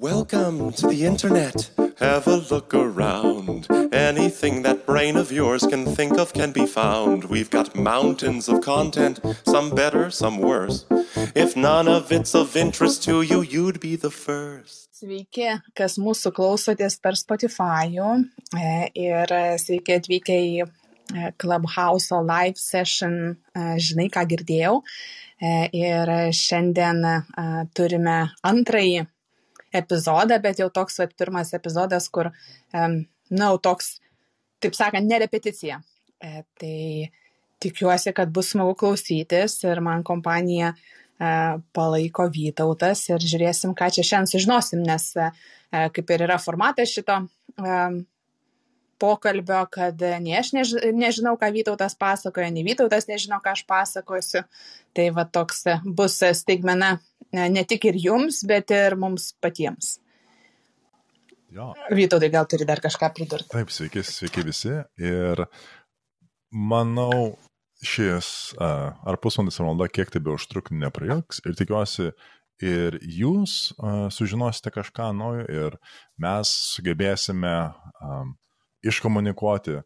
Welcome to the internet. Have a look around. Anything that brain of yours can think of can be found. We've got mountains of content, some better, some worse. If none of it's of interest to you, you'd be the first. Sveiki, kas mūsų klausotės per Spotify e, ir sveiki atvykę į e, Clubhouse live session, e, žinai, ką girdėjau. Ir šiandien turime antrąjį epizodą, bet jau toks vat, pirmas epizodas, kur, na, toks, taip sakant, ne repeticija. Tai tikiuosi, kad bus smagu klausytis ir man kompanija E, palaiko Vytautas ir žiūrėsim, ką čia šiandien sužinosim, nes e, kaip ir yra formatas šito e, pokalbio, kad nei aš než, nežinau, ką Vytautas pasakoja, nei Vytautas nežino, ką aš pasakosiu. Tai va toks bus staigmena ne tik ir jums, bet ir mums patiems. Jo. Vytautai, gal turi dar kažką pridurti? Taip, sveiki, sveiki visi. Ir manau, šis ar pusvalandis ar valanda, kiek tai be užtruk, neprailgs ir tikiuosi ir jūs sužinosite kažką naujo ir mes sugebėsime um, iškomunikuoti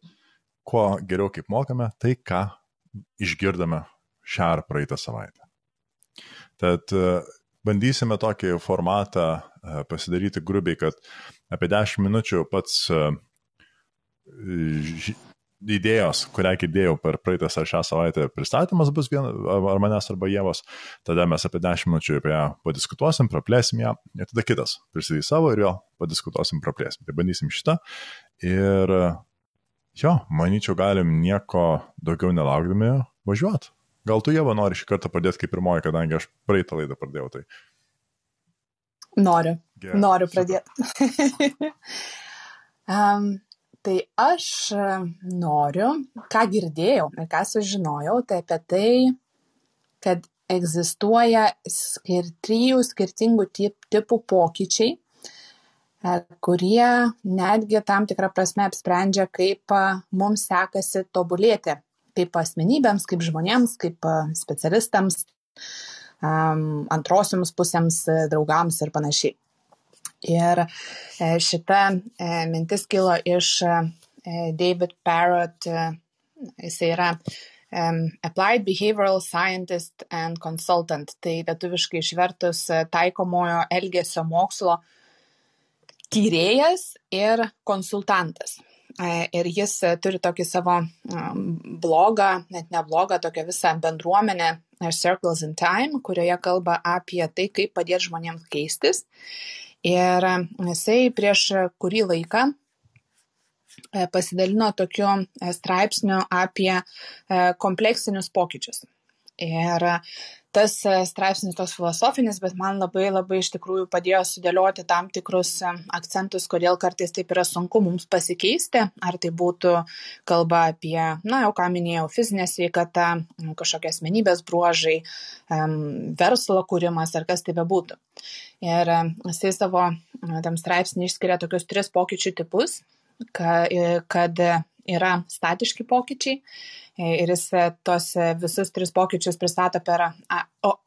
kuo geriau kaip mokame tai, ką išgirdome šią ar praeitą savaitę. Tad bandysime tokį formatą pasidaryti grubiai, kad apie 10 minučių pats idėjos, kurią girdėjau per praeitas ar šią savaitę pristatymas bus vien, ar manęs arba Jėvos, tada mes apie 10 minučių apie ją padiskutuosim, praplėsim ją, ir tada kitas pristatys savo ir jo padiskutuosim, praplėsim. Tai bandysim šitą. Ir jo, manyčiau, galim nieko daugiau nelaukdami važiuoti. Gal tu Jėva nori šį kartą pradėti kaip pirmoji, kadangi aš praeitą laidą pradėjau tai. Noriu. Gerai, Noriu pradėti. um, Tai aš e, noriu, ką girdėjau ir ką sužinojau, tai apie tai, kad egzistuoja skir trijų skirtingų tip, tipų pokyčiai, e, kurie netgi tam tikrą prasme apsprendžia, kaip e, mums sekasi tobulėti, kaip asmenybėms, kaip žmonėms, kaip specialistams, antrosioms pusėms, draugams ir panašiai. Ir e, šita e, mintis kilo iš e, David Parrott, jis yra Applied Behavioral Scientist and Consultant, tai lietuviškai išvertus taikomojo elgesio mokslo tyrėjas ir konsultantas. Ir jis turi tokį savo blogą, net ne blogą, tokią visą bendruomenę Circles in Time, kurioje kalba apie tai, kaip padėti žmonėms keistis. Ir jisai prieš kurį laiką e, pasidalino tokiu e, straipsniu apie e, kompleksinius pokyčius. Ir tas e, straipsnis toks filosofinis, bet man labai labai iš tikrųjų padėjo sudėlioti tam tikrus e, akcentus, kodėl kartais taip yra sunku mums pasikeisti, ar tai būtų kalba apie, na, jau ką minėjau, fizinę sveikatą, kažkokie asmenybės bruožai, verslo kūrimas ar kas tai bebūtų. Ir e, jisai savo tam straipsnį išskiria tokius tris pokyčių tipus, kad yra statiški pokyčiai ir jis e, tos e, visus tris pokyčius pristato per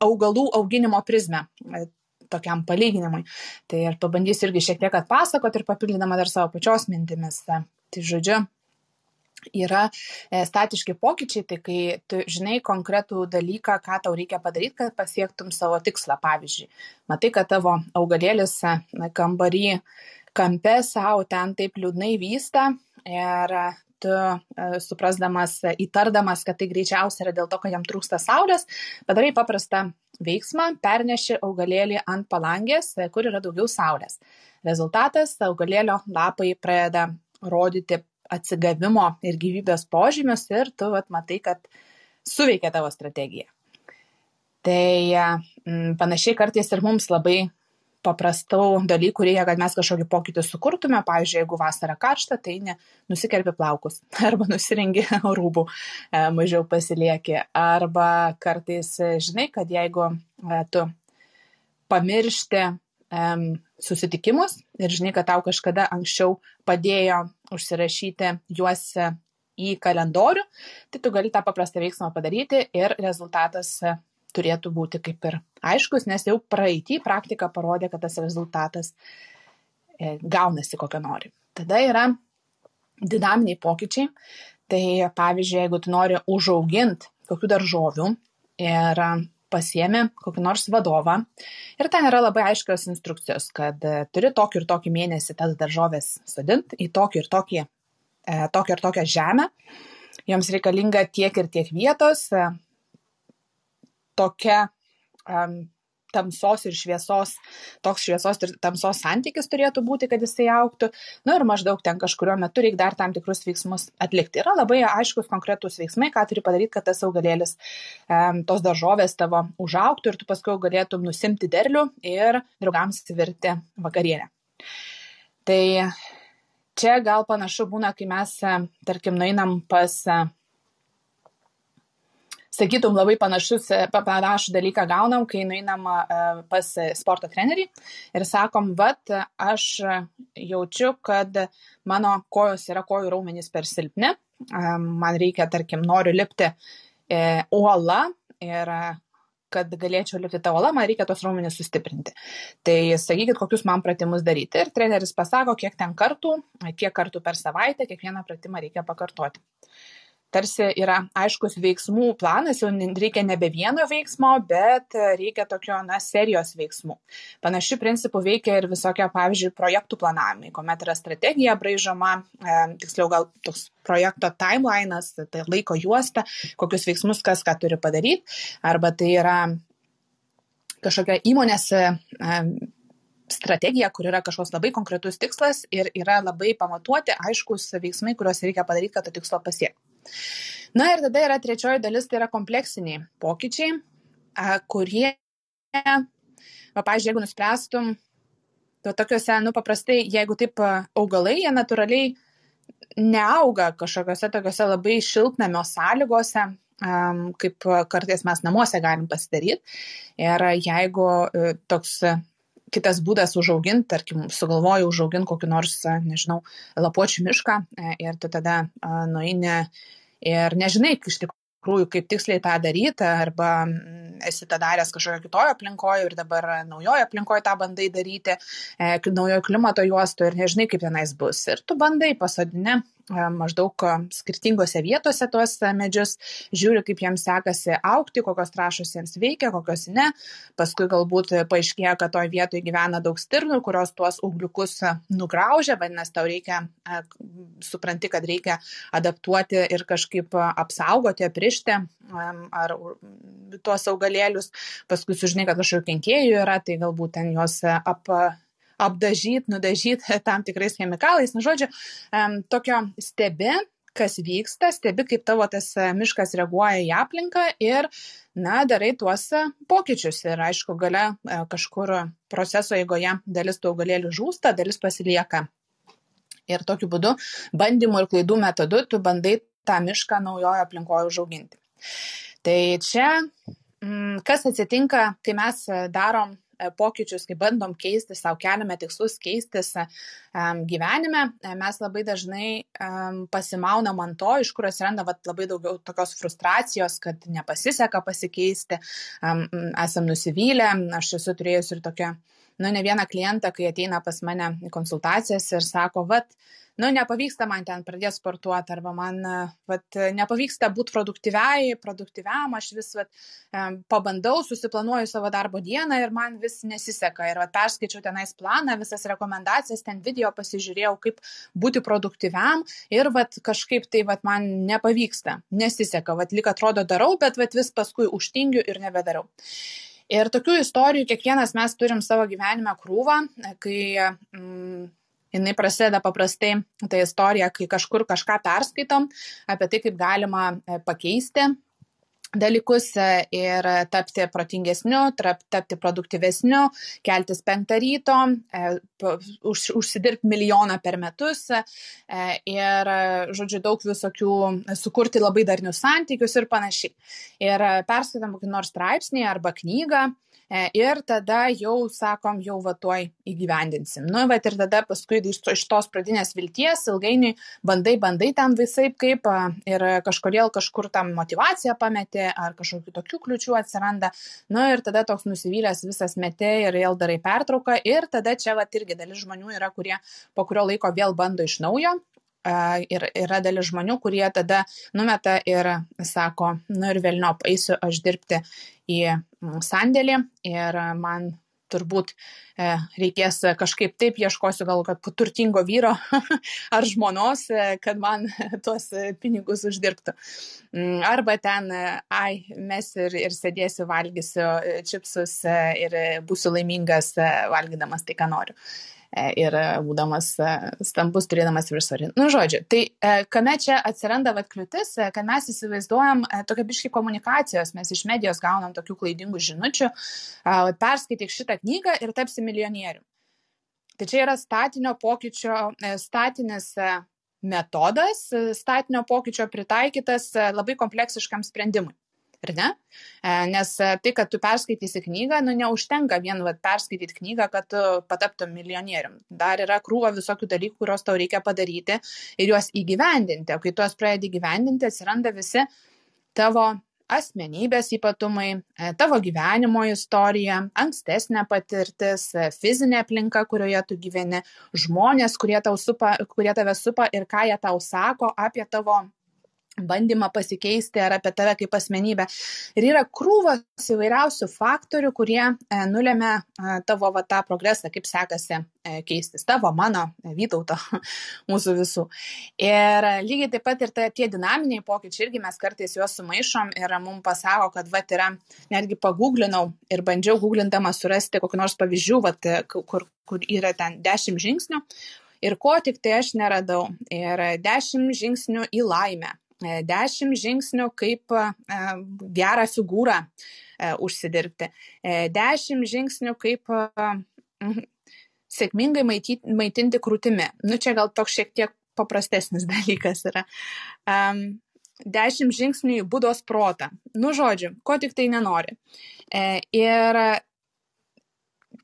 augalų auginimo prizmę e, tokiam palyginimui. Tai ir pabandysiu irgi šiek tiek atpasakoti ir papildydama dar savo pačios mintimis. Tai žodžiu, yra statiški pokyčiai, tai kai tu žinai konkretų dalyką, ką tau reikia padaryti, kad pasiektum savo tikslą. Pavyzdžiui, matai, kad tavo augalėlis kambarį kampe savo ten taip liūdnai vysta ir tu e, suprasdamas, įtardamas, kad tai greičiausiai yra dėl to, kad jam trūksta saulės, padarai paprastą veiksmą, perneši augalėlį ant palangės, e, kur yra daugiau saulės. Rezultatas - augalėlio lapai pradeda rodyti atsigavimo ir gyvybės požymius ir tu vat, matai, kad suveikia tavo strategija. Tai m, panašiai kartais ir mums labai paprastų dalykų reikia, kad mes kažkokį pokytį sukurtume. Pavyzdžiui, jeigu vasara karšta, tai ne, nusikerpi plaukus arba nusirengi rūbų, e, mažiau pasilieki. Arba kartais e, žinai, kad jeigu e, tu pamiršti susitikimus ir žinai, kad tau kažkada anksčiau padėjo užsirašyti juos į kalendorių, tai tu gali tą paprastą veiksmą padaryti ir rezultatas turėtų būti kaip ir aiškus, nes jau praeitį praktika parodė, kad tas rezultatas e, gaunasi kokio nori. Tada yra dinaminiai pokyčiai. Tai pavyzdžiui, jeigu tu nori užauginti kokių daržovių ir pasiemi kokį nors vadovą ir ten yra labai aiškios instrukcijos, kad e, turi tokį ir tokį mėnesį tas daržovės sodinti į tokį ir tokį, e, tokią ir tokią žemę. Joms reikalinga tiek ir tiek vietos, tokia um, tamsos ir šviesos, toks šviesos ir tamsos santykis turėtų būti, kad jisai auktų. Na nu, ir maždaug ten kažkurio metu reikia dar tam tikrus veiksmus atlikti. Yra labai aiškus konkretus veiksmai, ką turi padaryti, kad tas augalėlis, tos daržovės tavo užauktų ir tu paskui galėtum nusimti derlių ir draugams įvirti vakarienę. Tai čia gal panašu būna, kai mes, tarkim, nueinam pas sakytum, labai panašus, e, panašų dalyką gaunam, kai nueinam e, pas sporto trenerį ir sakom, vat, aš jaučiu, kad mano kojos yra kojų raumenys per silpni, e, man reikia, tarkim, noriu lipti uola ir kad galėčiau lipti tą uolą, man reikia tos raumenis sustiprinti. Tai sakykit, kokius man pratimus daryti. Ir treneris pasako, kiek ten kartų, kiek kartų per savaitę, kiekvieną pratimą reikia pakartoti tarsi yra aiškus veiksmų planas, jau reikia nebe vieno veiksmo, bet reikia tokio, na, serijos veiksmų. Panašių principų veikia ir visokie, pavyzdžiui, projektų planavimai, kuomet yra strategija braižoma, e, tiksliau gal toks projekto timelinas, tai laiko juosta, kokius veiksmus kas ką turi padaryti, arba tai yra kažkokia įmonės e, strategija, kur yra kažkoks labai konkretus tikslas ir yra labai pamatuoti aiškus veiksmai, kuriuos reikia padaryti, kad to tikslo pasiekti. Na ir tada yra trečioji dalis, tai yra kompleksiniai pokyčiai, kurie, va, pažiūrėjau, jeigu nuspręstum, to tokiuose, nu, paprastai, jeigu taip augalai, jie natūraliai neauga kažkokiuose tokiuose labai šiltnamio sąlygose, kaip kartais mes namuose galim pasidaryti. Ir jeigu e, toks kitas būdas užauginti, tarkim, sugalvoju užauginti kokį nors, nežinau, lapuočių mišką e, ir tu tada nueini ir nežinai iš tikrųjų, kaip tiksliai tą daryti, arba esi tą daręs kažkokio kitojo aplinkoje ir dabar naujojo aplinkoje tą bandai daryti, e, naujojo klimato juosto ir nežinai, kaip tenais bus. Ir tu bandai pasodinę maždaug e, skirtingose vietose tuos e, medžius, žiūri, kaip jiems sekasi aukti, kokios trašos jiems veikia, kokios ne. Paskui galbūt paaiškėja, kad toje vietoje gyvena daug stirnų, kurios tuos ugliukus nugraužia, vadinasi, tau reikia, supranti, kad reikia adaptuoti ir kažkaip apsaugoti, aprišti ar tuos augalėlius. Paskui sužinai, kad kažkokių kenkėjų yra, tai galbūt ten juos ap apdažyti, nudažyti tam tikrais chemikalais. Nu, žodžiu, tokio stebi, kas vyksta, stebi, kaip tavo tas e, miškas reaguoja į aplinką ir, na, darai tuos e, pokyčius. Ir aišku, gale e, kažkur proceso eigoje dalis tų augalėlių žūsta, dalis pasilieka. Ir tokiu būdu, bandymų ir klaidų metodu, tu bandai tą mišką naujojo aplinkoje užauginti. Tai čia, mm, kas atsitinka, kai mes darom pokyčius, kai bandom keisti, savo keliame tikslus keistis um, gyvenime, e, mes labai dažnai pasimaunam ant to, iš kur atsiranda vat, labai daugiau tokios frustracijos, kad nepasiseka pasikeisti, esam nusivylę, aš esu turėjus ir tokią, nu, ne vieną klientą, kai ateina pas mane į konsultacijas ir sako, vat, nu, nepavyksta man ten pradėti sportuoti, arba man vat, nepavyksta būti produktyviai, produktyviam, aš vis vat, pabandau, susiplanuoju savo darbo dieną ir man vis nesiseka. Ir vat, perskaičiau tenais planą, visas rekomendacijas, ten video pasižiūrėjau, kaip būti produktyviam ir vat, kažkaip tai vat, man nepavyksta, nesiseka, vat, lik atrodo darau, bet vat, vis paskui užtingiu ir nebedarau. Ir tokių istorijų kiekvienas mes turim savo gyvenime krūvą, kai mm, jinai prasideda paprastai ta istorija, kai kažkur kažką perskaitom apie tai, kaip galima e, pakeisti dalykus e, ir tapti protingesniu, tapti produktyvesniu, keltis penktą ryto, e, už, užsidirbti milijoną per metus ir, žodžiu, daug visokių, sukurti labai darnius santykius ir panašiai. Ir perskaitam kokį nors straipsnį arba knygą E, ir tada jau sakom, jau va tuoj įgyvendinsim. Nu, bet ir tada paskui iš, iš tos pradinės vilties ilgainiui bandai, bandai tam visai kaip ir kažkodėl kažkur tam motivaciją pametė ar kažkokių tokių kliučių atsiranda. Nu, ir tada toks nusivylęs visas metė ir vėl darai pertrauką. Ir tada čia va irgi dalis žmonių yra, kurie po kurio laiko vėl bando iš naujo ir yra dalis žmonių, kurie tada numeta ir sako, nu ir vėlino eisiu aš dirbti į sandėlį ir man turbūt e, reikės kažkaip taip ieškosiu gal, kad turtingo vyro ar žmonos, e, kad man tuos pinigus uždirbtų. Mm, arba ten, ai, mes ir, ir sėdėsiu, valgysiu čipsus e, ir būsiu laimingas valgydamas tai, ką noriu. E, ir būdamas e, stambus, turėdamas viršsvorį. Nu, žodžiu, tai e, kame čia atsiranda vat kliūtis, kad mes įsivaizduojam tokia biški komunikacijos, mes iš medijos gaunam tokių klaidingų žinučių, perskaityk šitą knygą ir tapsi milijonieriumi. Tai čia yra statinio pokyčio, statinis metodas, statinio pokyčio pritaikytas labai kompleksiškam sprendimui ar ne? E, nes e, tai, kad tu perskaitysi knygą, nu neužtenka vien vat, perskaityti knygą, kad tu pataptum milijonierium. Dar yra krūva visokių dalykų, kuriuos tau reikia padaryti ir juos įgyvendinti. O kai tu juos pradedi įgyvendinti, atsiranda visi tavo asmenybės ypatumai, e, tavo gyvenimo istorija, ankstesnė patirtis, fizinė aplinka, kurioje tu gyveni, žmonės, kurie, supa, kurie tave supa ir ką jie tau sako apie tavo bandymą pasikeisti ar apie tave kaip asmenybę. Ir yra krūvos įvairiausių faktorių, kurie e, nulėmė e, tavo va, tą progresą, kaip sekasi e, keistis. Tavo, mano, Vytauto, mūsų visų. Ir lygiai taip pat ir ta, tie dinaminiai pokyčiai, irgi mes kartais juos sumaišom ir mums pasako, kad va, yra, netgi paguglinau ir bandžiau googlindama surasti kokių nors pavyzdžių, va, kur, kur yra ten dešimt žingsnių. Ir ko tik tai aš neradau. Ir dešimt žingsnių į laimę E, dešimt žingsnių, kaip e, gerą figūrą e, užsidirbti, dešimt žingsnių, kaip sėkmingai maitinti krūtimi. Nu, čia gal toks šiek tiek paprastesnis dalykas yra. Um, dešimt žingsnių į būdos protą. Nu, žodžiu, ko tik tai nenori. E, ir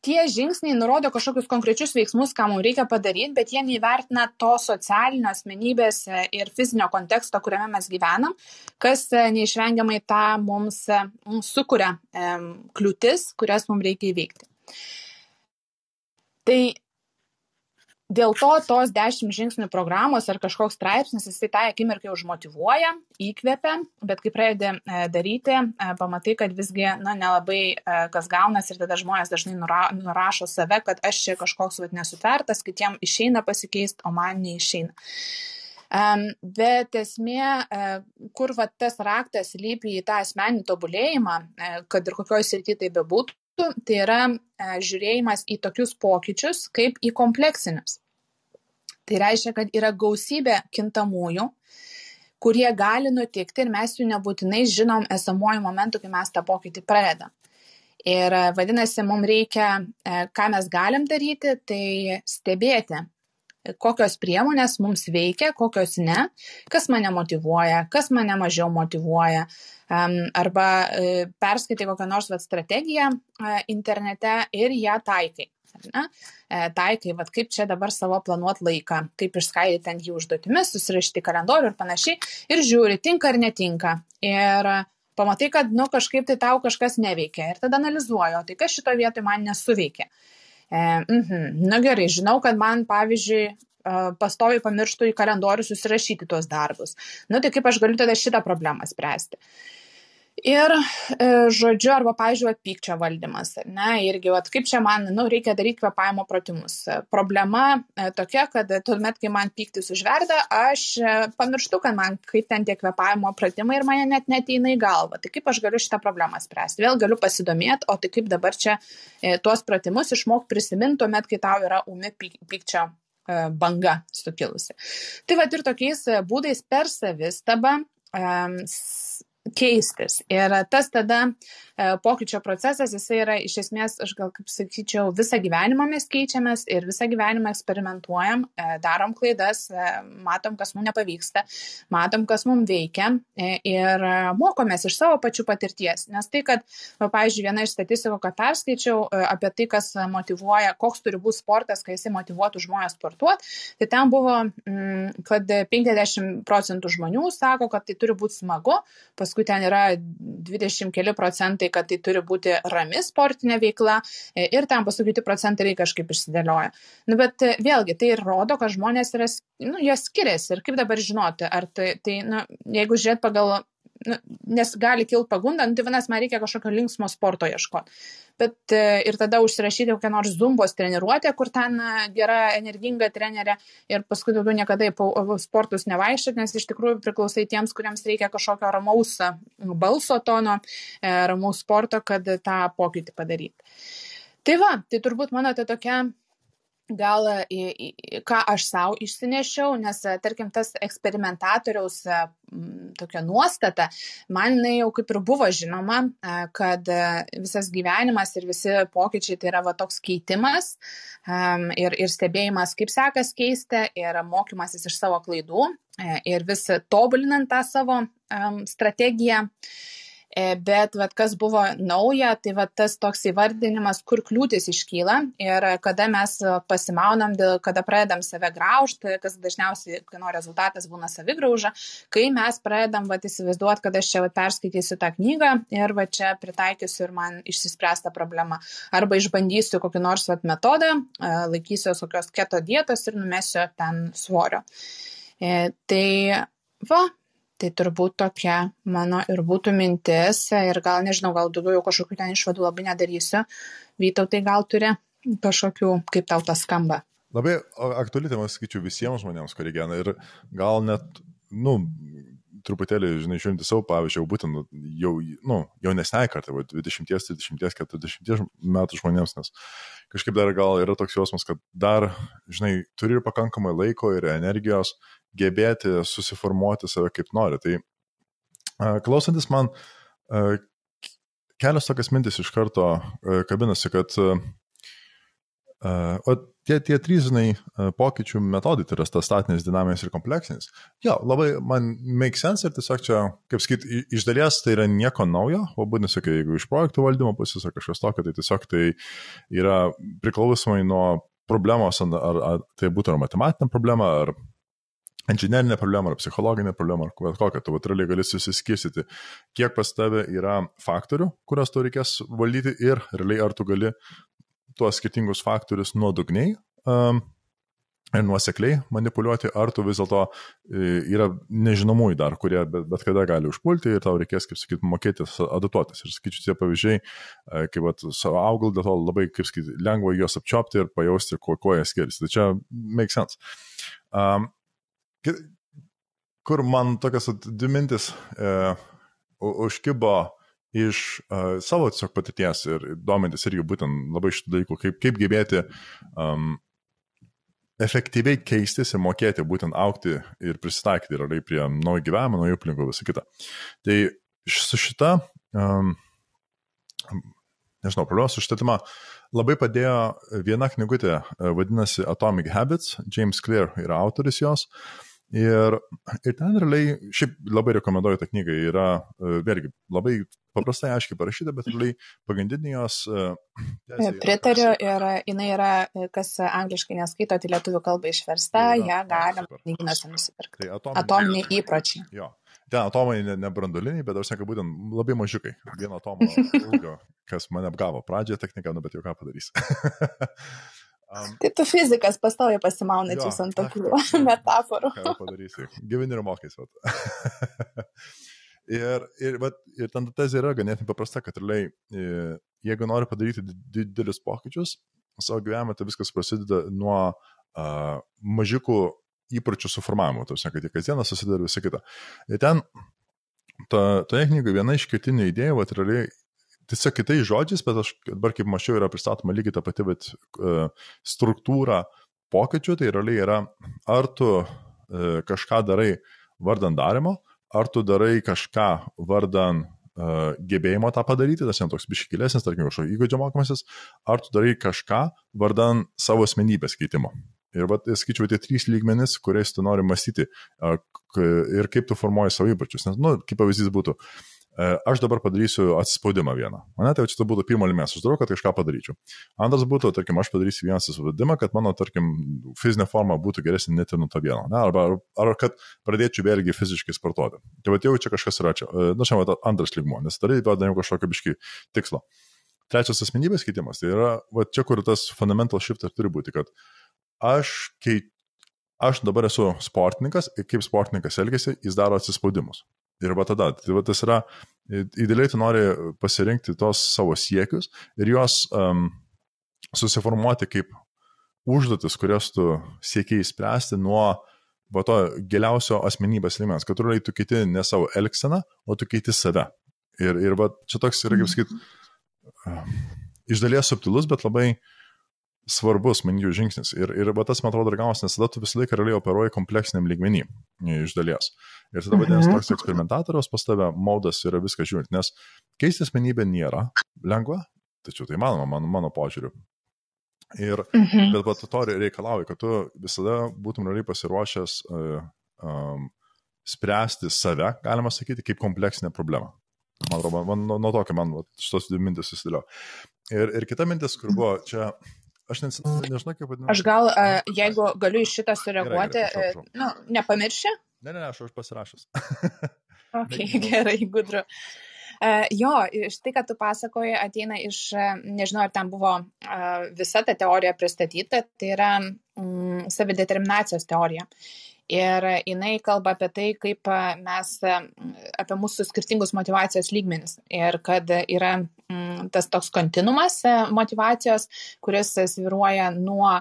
tie žingsniai nurodo kažkokius konkrečius veiksmus, ką mums reikia padaryti, bet jie neįvertina to socialinio asmenybės e, ir fizinio konteksto, kuriame mes gyvenam, kas e, neišvengiamai tą mums, e, mums sukuria kliūtis, kurias mums reikia įveikti. Tai dėl to tos dešimt žingsnių programos ar kažkoks straipsnis jisai tą akimirką užmotyvuoja įkvepia bet kai pradedi e, daryti e, pamatai kad visgi na nelabai e, kas gaunasi ir tada žmonės dažnai nura, nurašo save kad aš čia kažkoks vat nesutvertas kitiem išeina pasikeist o man neišeina. Bet esmė, kur va, tas raktas lypi į tą asmeninį tobulėjimą, kad ir kokioje srityje tai bebūtų, tai yra uh, žiūrėjimas į tokius pokyčius kaip į kompleksinius. Tai reiškia, kad yra gausybė kintamųjų, kurie gali nutikti ir mes jų nebūtinai žinom esamuoju momentu, kai mes tą pokytį pradedam. Ir vadinasi, mums reikia, e, ką mes galim daryti, tai stebėti, kokios priemonės mums veikia, kokios ne, kas mane motivuoja, kas mane mažiau motivuoja. Arba e, perskaitai kokią nors vat, strategiją e, internete ir ją taikai ne, e, taikai, vad kaip čia dabar savo planuot laiką, kaip išskaidyti ten jį užduotimis, susirašyti kalendorių ir panašiai, ir žiūri, tinka ar netinka. Ir pamatai, kad, nu, kažkaip tai tau kažkas neveikia. Ir tada analizuoju, tai kas šito vietoj man nesuveikia. E, mm -hmm. Na gerai, žinau, kad man, pavyzdžiui, e, pastoviai pamirštų į kalendorių susirašyti tuos darbus. Na nu, tai kaip aš galiu tada šitą problemą spręsti? Ir, e, žodžiu, arba, pažiūrėjau, pykčio valdymas, ne, irgi, vat, kaip čia man, nu, reikia daryti kvepavimo pratimus. Problema e, tokia, kad tuomet, kai man pyktis užverda, aš e, pamirštu, kad man kaip ten tie kvepavimo pratimai ir mane net neteina į galvą. Tai kaip aš galiu šitą problemą spręsti? Vėl galiu pasidomėti, o tai kaip dabar čia tuos pratimus išmok prisiminti tuomet, kai tau yra umi pykčio banga sukilusi. Tai va ir tokiais būdais per savistabą keistis. Ir tas tada pokyčio procesas, jisai yra iš esmės, aš gal kaip sakyčiau, visą gyvenimą mes keičiamės ir visą gyvenimą eksperimentuojam, darom klaidas, matom, kas mums nepavyksta, matom, kas mums veikia ir mokomės iš savo pačių patirties. Nes tai, kad, pavyzdžiui, viena iš statistikų, ką perskaičiau apie tai, kas motivuoja, koks turi būti sportas, kai jisai motivuotų žmonės sportuoti, tai ten buvo, mm, kad 50 procentų žmonių sako, kad tai turi būti smagu, paskui ten yra 20 keli procentai, kad tai turi būti rami sportinė veikla ir ten paskui kiti procentai kažkaip išsidėlioja. Nu, bet vėlgi tai rodo, kad žmonės yra, nu, jie skiriasi ir kaip dabar žinoti, ar tai, tai nu, jeigu žiūrėt pagal nu, nes gali kilti pagunda, nu, tai vienas man reikia kažkokio linksmo sporto ieškoti. Bet e, ir tada užsirašyti kokią nors zumbos treniruotę, kur ten e, gera, energinga trenerė ir paskui daugiau niekada į sportus nevaišyti, nes iš tikrųjų priklausai tiems, kuriems reikia kažkokio ramaus e, balso tono, ramaus sporto, kad tą pokytį padaryti. Tai va, tai turbūt mano ta tokia gal į, į, ką aš savo išsinešiau, nes tarkim tas eksperimentatoriaus tokia nuostata, man jinai jau kaip ir buvo žinoma, kad visas gyvenimas ir visi pokyčiai tai yra va toks keitimas ir, ir stebėjimas, kaip sekas keisti ir mokymasis iš savo klaidų e, ir vis tobulinant tą savo strategiją. E, bet vat, kas buvo nauja, tai vat, tas toks įvardinimas, kur kliūtis iškyla ir kada mes pasimaunam, kada pradedam save graužti, kas dažniausiai, kai nuo rezultatas būna savigrauža, kai mes pradedam vat, įsivaizduoti, kad aš čia vat, perskaitysiu tą knygą ir vat, čia pritaikysiu ir man išsispręsta problema. Arba išbandysiu kokį nors vat, metodą, e, laikysiu kokios keto dietos ir numesiu ten svorio. E, tai va, Tai turbūt tokia mano ir būtų mintis ir gal nežinau, gal daugiau jau kažkokių ten išvadų labai nedarysiu. Vytautai gal turi kažkokių, kaip tau tas skamba. Labai aktuali tema, sakyčiau, visiems žmonėms, kurie gyvena ir gal net, nu, truputėlį, žinai, žiūrint į savo pavyzdžių, jau būtent jau, nu, jaunesnei kartai, 20, 30, 40 metų žmonėms, nes kažkaip dar gal yra toks jausmas, kad dar, žinai, turi ir pakankamai laiko ir energijos gebėti susiformuoti save kaip nori. Tai klausantis man, kelios tokias mintis iš karto kabinasi, kad O tie, tie trys, žinai, pokyčių metodai, tai yra tas statinis, dinaminis ir kompleksinis. Jo, labai man make sense ir tiesiog čia, kaip sakyt, iš dalies tai yra nieko naujo, o būtent, sakai, jeigu iš projektų valdymo pusės ar kažkas tokio, tai tiesiog tai yra priklausomai nuo problemos, ar, ar tai būtų ar matematinė problema, ar inžinerinė problema, ar psichologinė problema, ar kokia, tu realiai gali susiskirstyti, kiek pas tave yra faktorių, kurias tu reikės valdyti ir realiai ar tu gali tuos skirtingus faktorius nuodugniai um, ir nuosekliai manipuliuoti, ar tu vis dėlto e, yra nežinomųjų dar, kurie bet, bet kada gali užpulti ir tau reikės, kaip sakyti, mokėti adaptuotis. Ir sakyčiau, tie pavyzdžiai, e, kaip vat, savo augalų, dėl to labai, kaip sakyti, lengva juos apčiopti ir pajausti, kuo, kuo jie skiriasi. Tai čia make sense. Um, kur man tokias dvi mintis e, užkibo iš uh, savo tiesiog patirties ir domintis irgi būtent labai šitų dalykų, kaip, kaip gebėti um, efektyviai keistis ir mokėti būtent aukti ir prisitaikyti ir prie naujo gyvenimo, naujo aplinkų, visą kitą. Tai su šita, um, nežinau, problema su šitą temą labai padėjo viena knygutė, vadinasi Atomic Habits, James Clear yra autoris jos. Uh, Ir, ir ten realiai, šiaip labai rekomenduoju tą knygą, yra e, vėlgi labai paprastai aiškiai parašyta, bet realiai pagrindinė jos. E, Pritariu ir jinai yra, kas angliškai neskaito, tai lietuvių kalba išversta, ją galim knyginose nusipirkti. Tai atominiai, atominiai įpročiai. Jo. Ten atomai ne, ne bet aš sakau, būtent labai mažiukai. Vieno atomo ilgio, kas mane apgavo pradžioje techniką, nu bet jau ką padarys. Um, tai tu fizikas pastovi pasimauna čia ant tokių metaforų. Ką padarysi? Gyveni ir mokais. ir, ir, vat, ir ten tezė yra ganėtinai paprasta, kad realiai, e, jeigu nori padaryti didelius pokyčius savo gyvenime, tai viskas prasideda nuo uh, mažikų įpročių suformavimo, tai kad į kasdieną susideda visą kitą. Ir ten, toje ta knygoje viena iš ketinių idėjų, vat realiai tiesiog kitais žodžiais, bet aš dabar kaip mačiau yra pristatoma lygiai ta pati bet, uh, struktūra pokyčių, tai realiai yra, ar tu uh, kažką darai vardan darimo, ar tu darai kažką vardan uh, gebėjimo tą padaryti, tas jam toks biškilesnis, tarkim, kažkokio įgūdžio mokymasis, ar tu darai kažką vardan savo asmenybės keitimo. Ir, va, skaičiau, tie trys lygmenys, kuriais tu nori mąstyti ir kaip tu formuoji savo įpročius. Nes, nu, kaip pavyzdys būtų, uh, E, aš dabar padarysiu atsispaudimą vieną. Mane tai čia būtų pirmo limės, aš darau, kad kažką padaryčiau. Antras būtų, tarkim, aš padarysiu vieną atsispaudimą, kad mano, tarkim, fizinė forma būtų geresnė net ir nuo to vieno. Ne? Arba ar, kad pradėčiau vėlgi fiziškai sportuoti. Tai va, jau čia kažkas yra čia. E, na, čia va, antras lygmo, nes tada įvedame kažkokio biški tikslo. Trečias asmenybės keitimas, tai yra, va, čia kur tas fundamental shiftas turi būti, kad aš keit, aš dabar esu sportininkas ir kaip sportininkas elgesi, jis daro atsispaudimus. Ir va tada, tai va tas yra, idealiai tu nori pasirinkti tos savo siekius ir juos um, susiformuoti kaip užduotis, kurias tu siekiai spręsti nuo va to giliausio asmenybės lygmens, kad tu kiti ne savo elgseną, o tu kiti save. Ir, ir va čia toks yra, kaip sakyt, iš dalies subtilus, bet labai uh, svarbus, manyčiau, žingsnis. Ir, ir va, tas, man atrodo, ir gaunas, nes tada tu visą laiką realiai operuoji kompleksiniam lygmenį iš dalies. Ir tada vadinasi mhm. toks eksperimentatoriaus pas tave modas yra viską žiūrint, nes keisti asmenybę nėra lengva, tačiau tai manoma, mano, mano požiūriu. Ir, mhm. bet va, to reikalauja, kad tu visada būtum realiai pasiruošęs uh, um, spręsti save, galima sakyti, kaip kompleksinę problemą. Man atrodo, man, man, nuo tokio man šitos dvi mintis susidėlio. Ir, ir kita mintis, kur buvo čia Aš nes, nežinau, kaip vadinasi. Aš gal, uh, jeigu galiu iš šitą sureaguoti, gerai, gerai, prašau, prašau. nu, nepamirši? Ne, ne, ne, aš už pasirašęs. ok, gerai, gudru. Uh, jo, iš tai, kad tu pasakoji, ateina iš, nežinau, ar ten buvo uh, visa ta teorija pristatyta, tai yra um, savideterminacijos teorija. Ir jinai kalba apie tai, kaip mes, apie mūsų skirtingus motivacijos lygmenis. Ir kad yra tas toks kontinumas motivacijos, kuris sviruoja nuo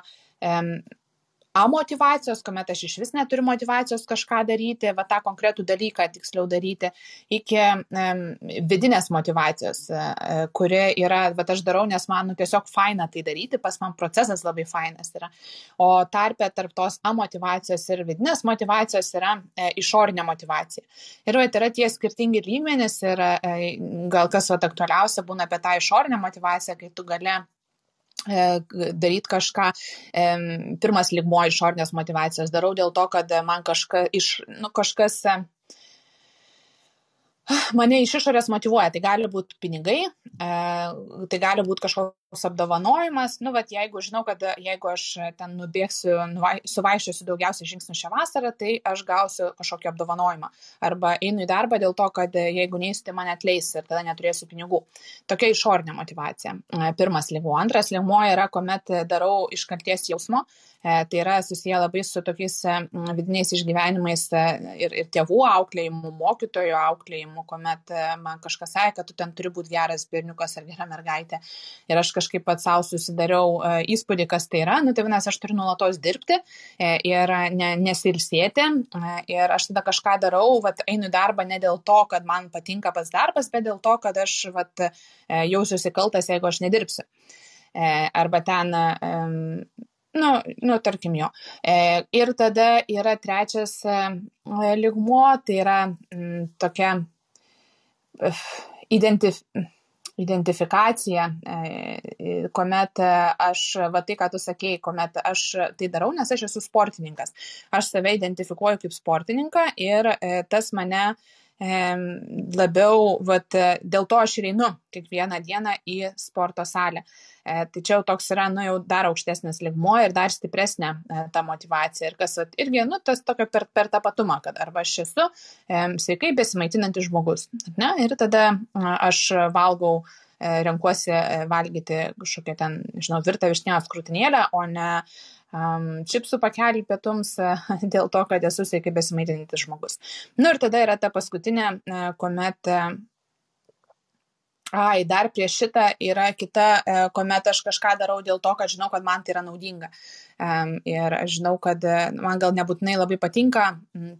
amotivacijos, kuomet aš iš vis neturiu motivacijos kažką daryti, va tą konkretų dalyką tiksliau daryti, iki um, vidinės motivacijos, uh, kuri yra, va aš darau, nes man nu, tiesiog faina tai daryti, pas man procesas labai fainas yra. O tarpė tarp tos amotivacijos ir vidinės motivacijos yra uh, išorinė motivacija. Ir va, tai yra tie skirtingi lygmenys ir uh, gal kas va aktualiausia būna apie tą išorinę motivaciją, kai tu gali E, daryti kažką. Pirmas lygmuo išorinės motivacijos darau dėl to, kad man kažka, iš, nu, kažkas mane iš išorės motivuoja. Tai gali būti pinigai, e, tai gali būti kažkoks apdovanojimas. Nu, bet jeigu žinau, kad jeigu aš ten nubėgsiu, suvaišiosiu daugiausiai žingsnių šią vasarą, tai aš gausiu kažkokį apdovanojimą. Arba einu į darbą dėl to, kad jeigu neįsiu, tai mane atleis ir tada neturėsiu pinigų. Tokia išorinė motivacija. E, pirmas lygmuo. Antras lygmuo yra, kuomet darau iš kalties jausmo E, tai yra susiję labai su tokiais e, vidiniais išgyvenimais e, ir, ir tėvų auklėjimu, mokytojo auklėjimu, kuomet man kažkas sakė, kad tu ten turi būti geras berniukas ar gera mergaitė. Ir aš kažkaip pats savo susidariau įspūdį, kas tai yra. Nu, tai vienas, aš turiu nuolatos dirbti ir ne, nesilsėti. Ir aš tada kažką darau, vat, einu į darbą ne dėl to, kad man patinka pats darbas, bet dėl to, kad aš vat, jausiuosi kaltas, jeigu aš nedirbsiu. Arba ten Nu, nu, tarkim jo. E, ir tada yra trečias e, ligmuo, tai yra m, tokia e, identif, identifikacija, e, kuomet aš, va tai, ką tu sakėjai, kuomet aš tai darau, nes aš esu sportininkas. Aš save identifikuoju kaip sportininką ir e, tas mane labiau, vat, dėl to aš ir einu kiekvieną dieną į sporto salę. E, tai čia jau toks yra, nu, jau dar aukštesnis ligmuo ir dar stipresnė e, ta motivacija. Ir kas vat, irgi, nu, tas tokio per, per tapatumą, kad arba aš esu e, sveikai besimaitinantis žmogus. Ne? Ir tada aš valgau renkuosi valgyti kažkokią ten, žinau, virtą višnios krūtinėlę, o ne um, čipsų pakelį pietums dėl to, kad esu sveikai besimaitinantis žmogus. Na nu, ir tada yra ta paskutinė, kuomet Ai, dar prieš šitą yra kita, e, kuomet aš kažką darau dėl to, kad žinau, kad man tai yra naudinga. Ir aš žinau, kad man gal nebūtinai labai patinka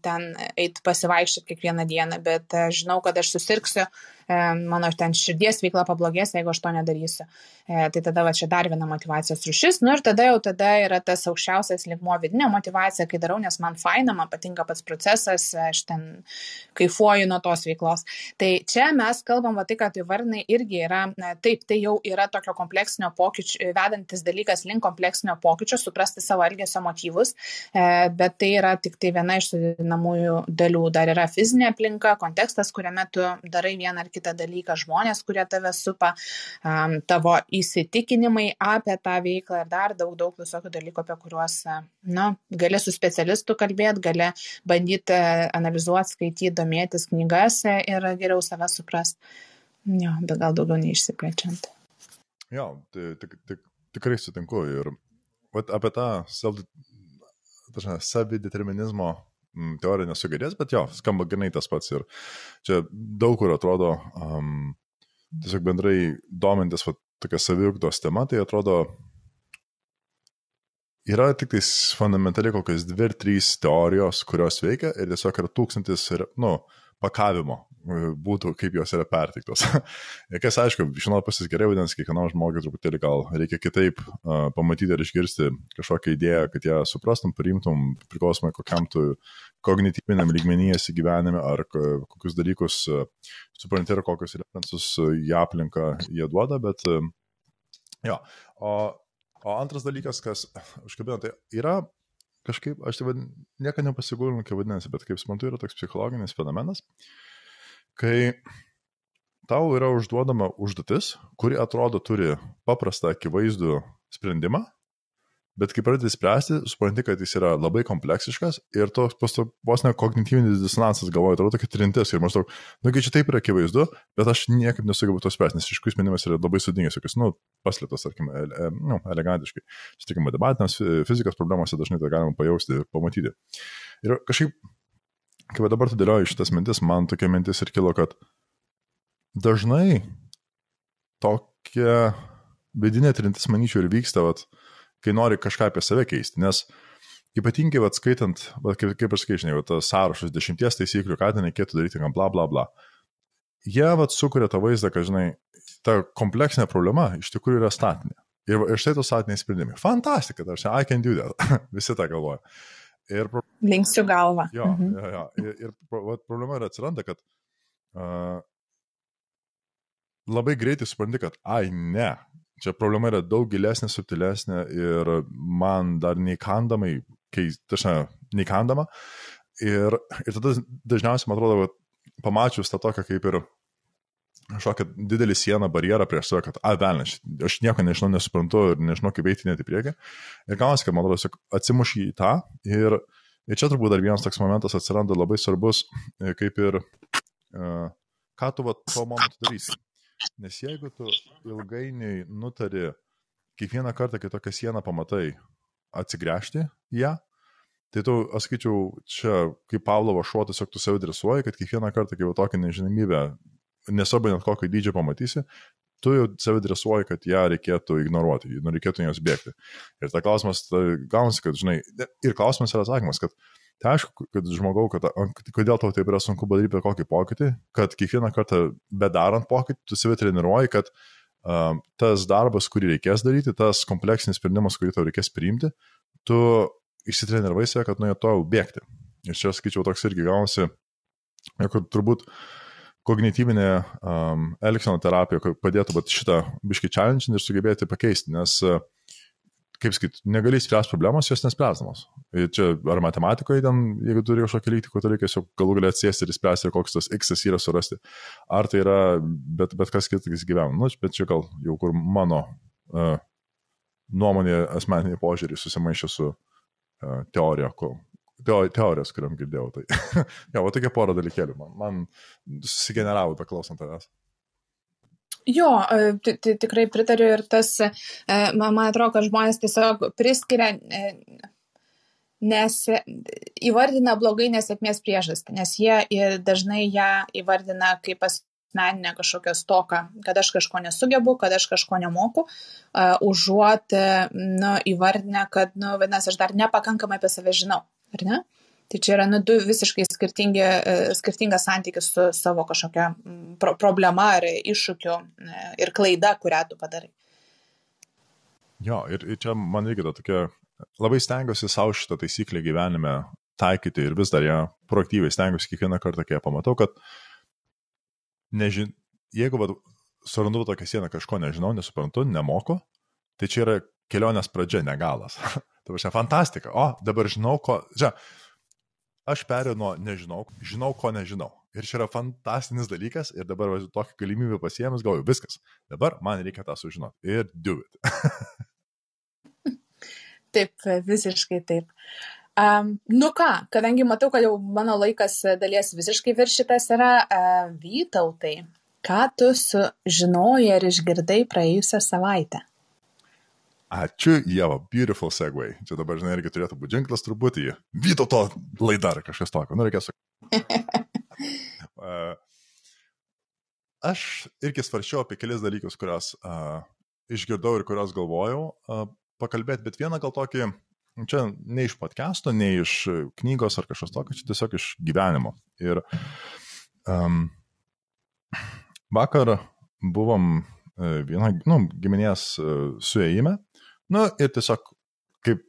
ten eiti pasivaikščioti kiekvieną dieną, bet žinau, kad aš susirksiu mano ten širdies veikla pablogės, jeigu aš to nedarysiu. E, tai tada va čia dar viena motivacijos rušis. Nu ir tada jau tada yra tas aukščiausias ligmo vidinė motivacija, kai darau, nes man faina, man patinka pats procesas, aš ten kaifuoju nuo tos veiklos. Tai čia mes kalbam, va tai, kad įvardinai irgi yra, taip, tai jau yra tokio kompleksinio pokyčio, vedantis dalykas link kompleksinio pokyčio, suprasti savo elgesio motyvus, e, bet tai yra tik tai viena iš sudėdinamųjų dalių. Dar yra fizinė aplinka, kontekstas, kuriame tu darai vieną ar kitą dalyką, žmonės, kurie tave supa, tavo įsitikinimai apie tą veiklą ir dar daug, daug visokių dalykų, apie kuriuos, na, gali su specialistu kalbėti, gali bandyti analizuoti, skaityti, domėtis knygas ir geriau save suprasti. Jo, bet gal daugiau neišsiplečiant. Jo, tai tik, tik, tikrai sutinku ir vat, apie tą savideterminizmo Mm, teorija nesu girdėjęs, bet jo, skamba ganai tas pats ir čia daug kur atrodo, um, tiesiog bendrai domintis va, tokia saviugdos tema, tai atrodo, yra tik tais fundamentaliai kokios dvi ar trys teorijos, kurios veikia ir tiesiog yra tūkstantis, nu, pakavimo būtų, kaip jos yra perteiktos. ir kas aišku, žinot pasis gerai, vadinasi, kiekvienam žmogui truputėlį gal reikia kitaip uh, pamatyti ir išgirsti kažkokią idėją, kad ją suprastum, priimtum, priklausomai kokiam tu kognityviniam lygmenyje esi gyvenime, ar kokius dalykus uh, supranti ir kokius referensus į aplinką jie duoda, bet uh, jo. O, o antras dalykas, kas užkabino, tai yra kažkaip, aš tai niekada nepasigūrinu, kaip vadinasi, bet kaip suprantu, yra toks psichologinis fenomenas, kai tau yra užduodama užduotis, kuri atrodo turi paprastą, akivaizdų sprendimą, Bet kai pradedi spręsti, supranti, kad jis yra labai kompleksiškas ir toks vos ne kognityvinis disonansas galvoja, atrodo tokia trintis ir maždaug, nugi čia taip yra akivaizdu, bet aš niekaip nesugebu to spręsti, nes iš kurių sprendimas yra labai sudingas, jokios, nu, paslėptas, tarkim, ele, nu, elegantiškai. Sakykim, matematinės fizikos problemose dažnai tą galima pajausti, pamatyti. Ir kažkaip, kai dabar tu dėlioji šitas mintis, man tokia mintis ir kilo, kad dažnai tokia vidinė trintis, manyčiau, ir vyksta, vat, kai nori kažką apie save keisti. Nes ypatingai, vat, skaitant, vat, kaip, kaip aš skaičiau, tas sąrašas dešimties taisyklių, ką ten reikėtų daryti, kam bla bla bla. Jie vat, sukuria tą vaizdą, kad, žinai, ta kompleksinė problema iš tikrųjų yra statinė. Ir, ir štai tos statiniai sprendimai. Fantastika, aš I can do that. Visi tą galvoja. Ir, Linksiu galvą. Jo, mhm. jo, jo. Ir, ir problema yra atsiranda, kad uh, labai greitai supranti, kad, ai ne, Čia problema yra daug gilesnė, subtilesnė ir man dar neįkandamai, kai, tašna, neįkandama. Ir, ir tada dažniausiai, man atrodo, pamačius tą tokią kaip ir kažkokią didelį sieną, barjerą prieš save, kad, a, velnės, aš nieko nežinau, nesuprantu ir nežinau, kaip eiti net į priekį. Ir gaunasi, kad, man atrodo, atsimuši į tą. Ir, ir čia turbūt dar vienas toks momentas atsiranda labai svarbus, kaip ir, uh, ką tu va tuo momentu darysi. Nes jeigu tu ilgainiui nutari kiekvieną kartą, kai tokią sieną pamatai, atsigręžti ją, tai tu, aš skaičiau, čia kaip Pavlovo šuo, tiesiog tu save dresuoji, kad kiekvieną kartą, kai jau tokią nežinomybę, nesvarbu net kokio dydžio pamatysi, tu jau save dresuoji, kad ją reikėtų ignoruoti, nu, reikėtų jos bėgti. Ir ta klausimas, tai gaunasi, kad, žinai, ir klausimas yra atsakymas, kad Tai aišku, kad žmogau, kad, kodėl tau taip yra sunku padaryti kokį pokytį, kad kiekvieną kartą bedarant pokytį, tu save treniruoji, kad um, tas darbas, kurį reikės daryti, tas kompleksinis sprendimas, kurį tau reikės priimti, tu išsitreniravai save, kad nuo jo to bėgti. Ir čia, sakyčiau, toks irgi gaunasi, kad turbūt kognityvinė um, elgseno terapija padėtų šitą biški challenge ir sugebėti pakeisti, nes kaip sakyt, negali spręsti problemos, jos nespręsdamos. Ir čia ar matematikoje, ten, jeigu turi kažkokį lygtį, kur reikia tiesiog galų galę atsėsti ir spręsti, koks tas x yra surasti. Ar tai yra bet, bet kas kitas gyvena. Nu, bet čia gal jau kur mano uh, nuomonė, asmeninė požiūrį susimaišė su uh, teorija, ko, teorijos, kuriam girdėjau. Tai, ja, o tokia pora dalykėlių man, man susigeneravo beklausant tavęs. Jo, e, tikrai pritariu ir tas, e, man atrodo, kad žmonės tiesiog priskiria, e, nes įvardina blogai nesėkmės priežastį, nes jie dažnai ją įvardina kaip asmeninę kažkokią stoką, kad aš kažko nesugebu, kad aš kažko nemoku, užuot nu, įvardinę, kad, nu, vadinasi, aš dar nepakankamai apie save žinau, ar ne? Tai čia yra nu, du visiškai skirtingi, skirtingas santykis su savo kažkokia pro problema ar iššūkiu ir klaida, kurią tu padarai. Jo, ir, ir čia man irgi ta tokia, labai stengiuosi savo šitą taisyklę gyvenime taikyti ir vis dar ją proaktyviai stengiuosi kiekvieną kartą, kai ją pamatau, kad nežin, jeigu vad, surandu tokią sieną, kažko nežinau, nesuprantu, nemoku, tai čia yra kelionės pradžia, negalas. tai va, fantastika. O, dabar žinau, ko. Čia, aš perėjau nuo nežinau, žinau, ko nežinau. Ir čia yra fantastinis dalykas ir dabar va, tokią galimybę pasiemęs, galvoju, viskas. Dabar man reikia tą sužinoti. Ir do it. Taip, visiškai taip. Um, nu ką, kadangi matau, kad jau mano laikas dalies visiškai viršytas yra, uh, Vytautai, ką tu sužinojai ar išgirdai praėjusią savaitę? Ačiū, Jeva, beautiful segway. Čia dabar, žinai, irgi turėtų būti ženklas truputį. Vytauto laida ar kažkas tokio. Nu, reikės. uh, aš irgi svaršiau apie kelias dalykus, kuriuos uh, išgirdau ir kuriuos galvojau. Uh, pakalbėti, bet vieną gal tokį, čia ne iš podcast'o, ne iš knygos ar kažkas tokio, čia tiesiog iš gyvenimo. Ir um, vakar buvom e, viena, nu, giminės e, suėjime, nu ir tiesiog kaip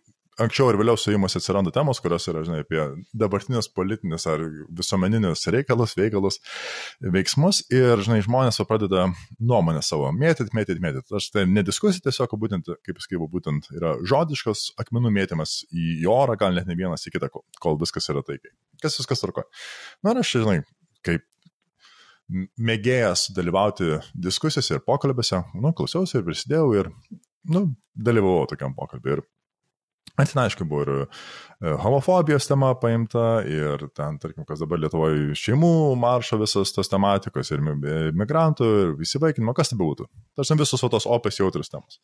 anksčiau ir vėliau suėjimuose atsiranda temos, kurios yra, žinai, apie dabartinius politinius ar visuomeninius reikalus, veikalus, veiksmus ir, žinai, žmonės pradeda nuomonę savo mėtyt, mėtyt, mėtyt. Aš tai nediskusija, tiesiog būtent, kaip skaičiau, būtent yra žodiškas akmenų mėtymas į orą, gal net ne vienas į kitą, kol viskas yra taikiai. Kas viskas tvarko. Na, aš, žinai, kaip mėgėjas dalyvauti diskusijose ir pokalbėse, nu, klausiausi ir prisidėjau ir, nu, dalyvavau tokiam pokalbį. Ir Ten, aišku, buvo ir e, homofobijos tema paimta, ir ten, tarkim, kas dabar Lietuvoje šeimų maršo visas tos tematikos, ir migrantų, ir visi vaikinimo, kas tai būtų. Tarsi visos tos opės jautrus temos.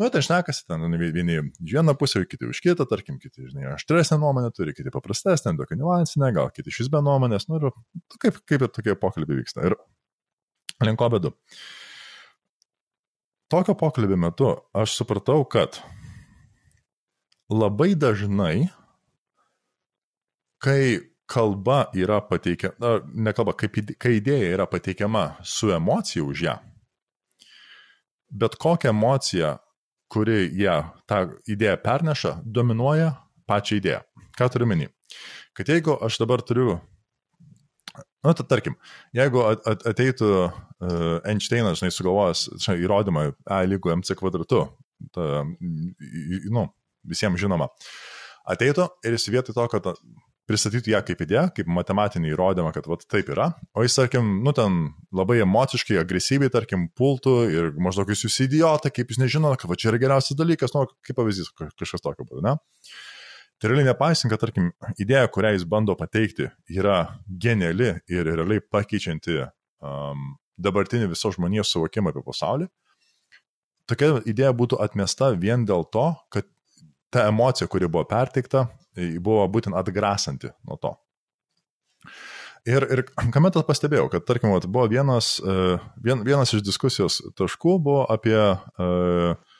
Nu, tai šnekasi, ten vieni iš vieną pusę, kiti už kitą, tarkim, kiti, žinai, aštresnę nuomonę turi, kiti paprastesnę, tokia niuansinė, gal kiti iš vis be nuomonės, nu, ir kaip, kaip ir tokie pokalbiai vyksta. Ir linko bedu. Tokio pokalbio metu aš supratau, kad labai dažnai, kai kalba yra pateikiama, ne kalba, kaip, kai idėja yra pateikiama su emocija už ją, bet kokią emociją, kuri ją, tą idėją perneša, dominuoja pačią idėją. Ką turiu menį? Kad jeigu aš dabar turiu Na, nu, tai tarkim, jeigu ateitų uh, Einšteinas, žinai, sugalvojęs įrodymą A lygu MC kvadratu, ta, nu, visiems žinoma, ateitų ir jis vietoj to, kad pristatytų ją kaip idėją, kaip matematinį įrodymą, kad vat, taip yra, o jis, tarkim, nu ten labai emociškai, agresyviai, tarkim, pultų ir maždaug jūs jūs idiotai, kaip jūs nežinote, kad va čia yra geriausias dalykas, nu, kaip pavyzdys, kažkas tokio būtų, ne? Tai realiai nepaisant, kad, tarkim, idėja, kurią jis bando pateikti, yra geniali ir realiai pakeičianti um, dabartinį visos žmonijos suvokimą apie pasaulį, tokia idėja būtų atmesta vien dėl to, kad ta emocija, kuri buvo perteikta, buvo būtent atgrasanti nuo to. Ir, ir kamet pastebėjau, kad, tarkim, vat, buvo vienas, e, vien, vienas iš diskusijos taškų buvo apie uh,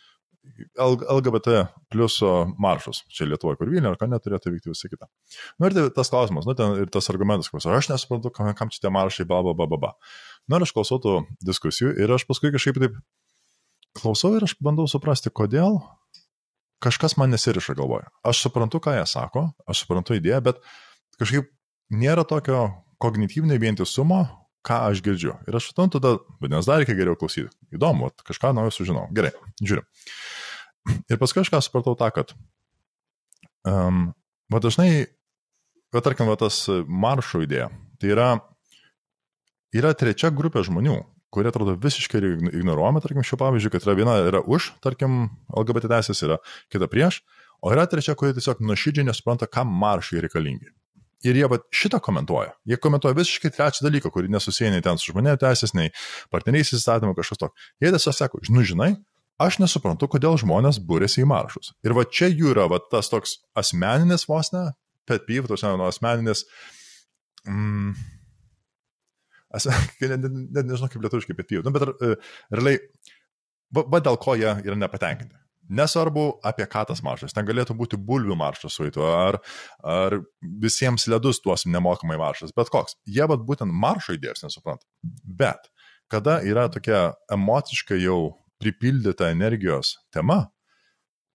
LGBT pliuso maršus. Čia Lietuvoje, kur Vilniuje, ar ką neturėtų vykti visą kitą. Na nu, ir tai, tas klausimas, nu, ten, ir tas argumentas, kad aš nesuprantu, kam, kam čia tie maršai, ba, ba, ba, ba, ba. Na nu, ir aš klausau tų diskusijų ir aš paskui kažkaip taip klausau ir aš bandau suprasti, kodėl kažkas man nesiriša galvoje. Aš suprantu, ką jie sako, aš suprantu idėją, bet kažkaip nėra tokio kognityvinio vientisumo, ką aš girdžiu. Ir aš suprantu, tada, vadinasi, dar reikia geriau klausyti. Įdomu, vat, kažką naujo sužinau. Gerai, žiūriu. Ir paskui aš ką supratau tą, kad, um, va dažnai, va tarkim, va tas maršo idėja, tai yra, yra trečia grupė žmonių, kurie atrodo visiškai ignoruojami, tarkim, šiuo pavyzdžiu, kad yra viena yra už, tarkim, LGBT teisės yra kita prieš, o yra trečia, kurie tiesiog nuoširdžiai nesupranta, kam maršai reikalingi. Ir jie šitą komentuoja. Jie komentuoja visiškai trečią dalyką, kurį nesusiję nei ten su žmonėmis teisės, nei partneriais įstatymu, kažkas tokio. Jie tiesiog sako, nu žinai, aš nesuprantu, kodėl žmonės būrėsi į maršus. Ir va čia jų yra va, tas toks asmeninis vos ne, pet pyv, tos asmeninis, mm, net, net, net nežinau kaip lietuviškai pet peeve, nu, bet uh, realiai, va, va dėl ko jie yra nepatenkinti. Nesvarbu, apie ką tas maršas. Ten galėtų būti bulvių maršas su įtu, ar, ar visiems ledus duosim nemokamai maršas, bet koks. Jie vat būtent maršo idėjos nesupranta. Bet kada yra tokia emociškai jau pripildyta energijos tema,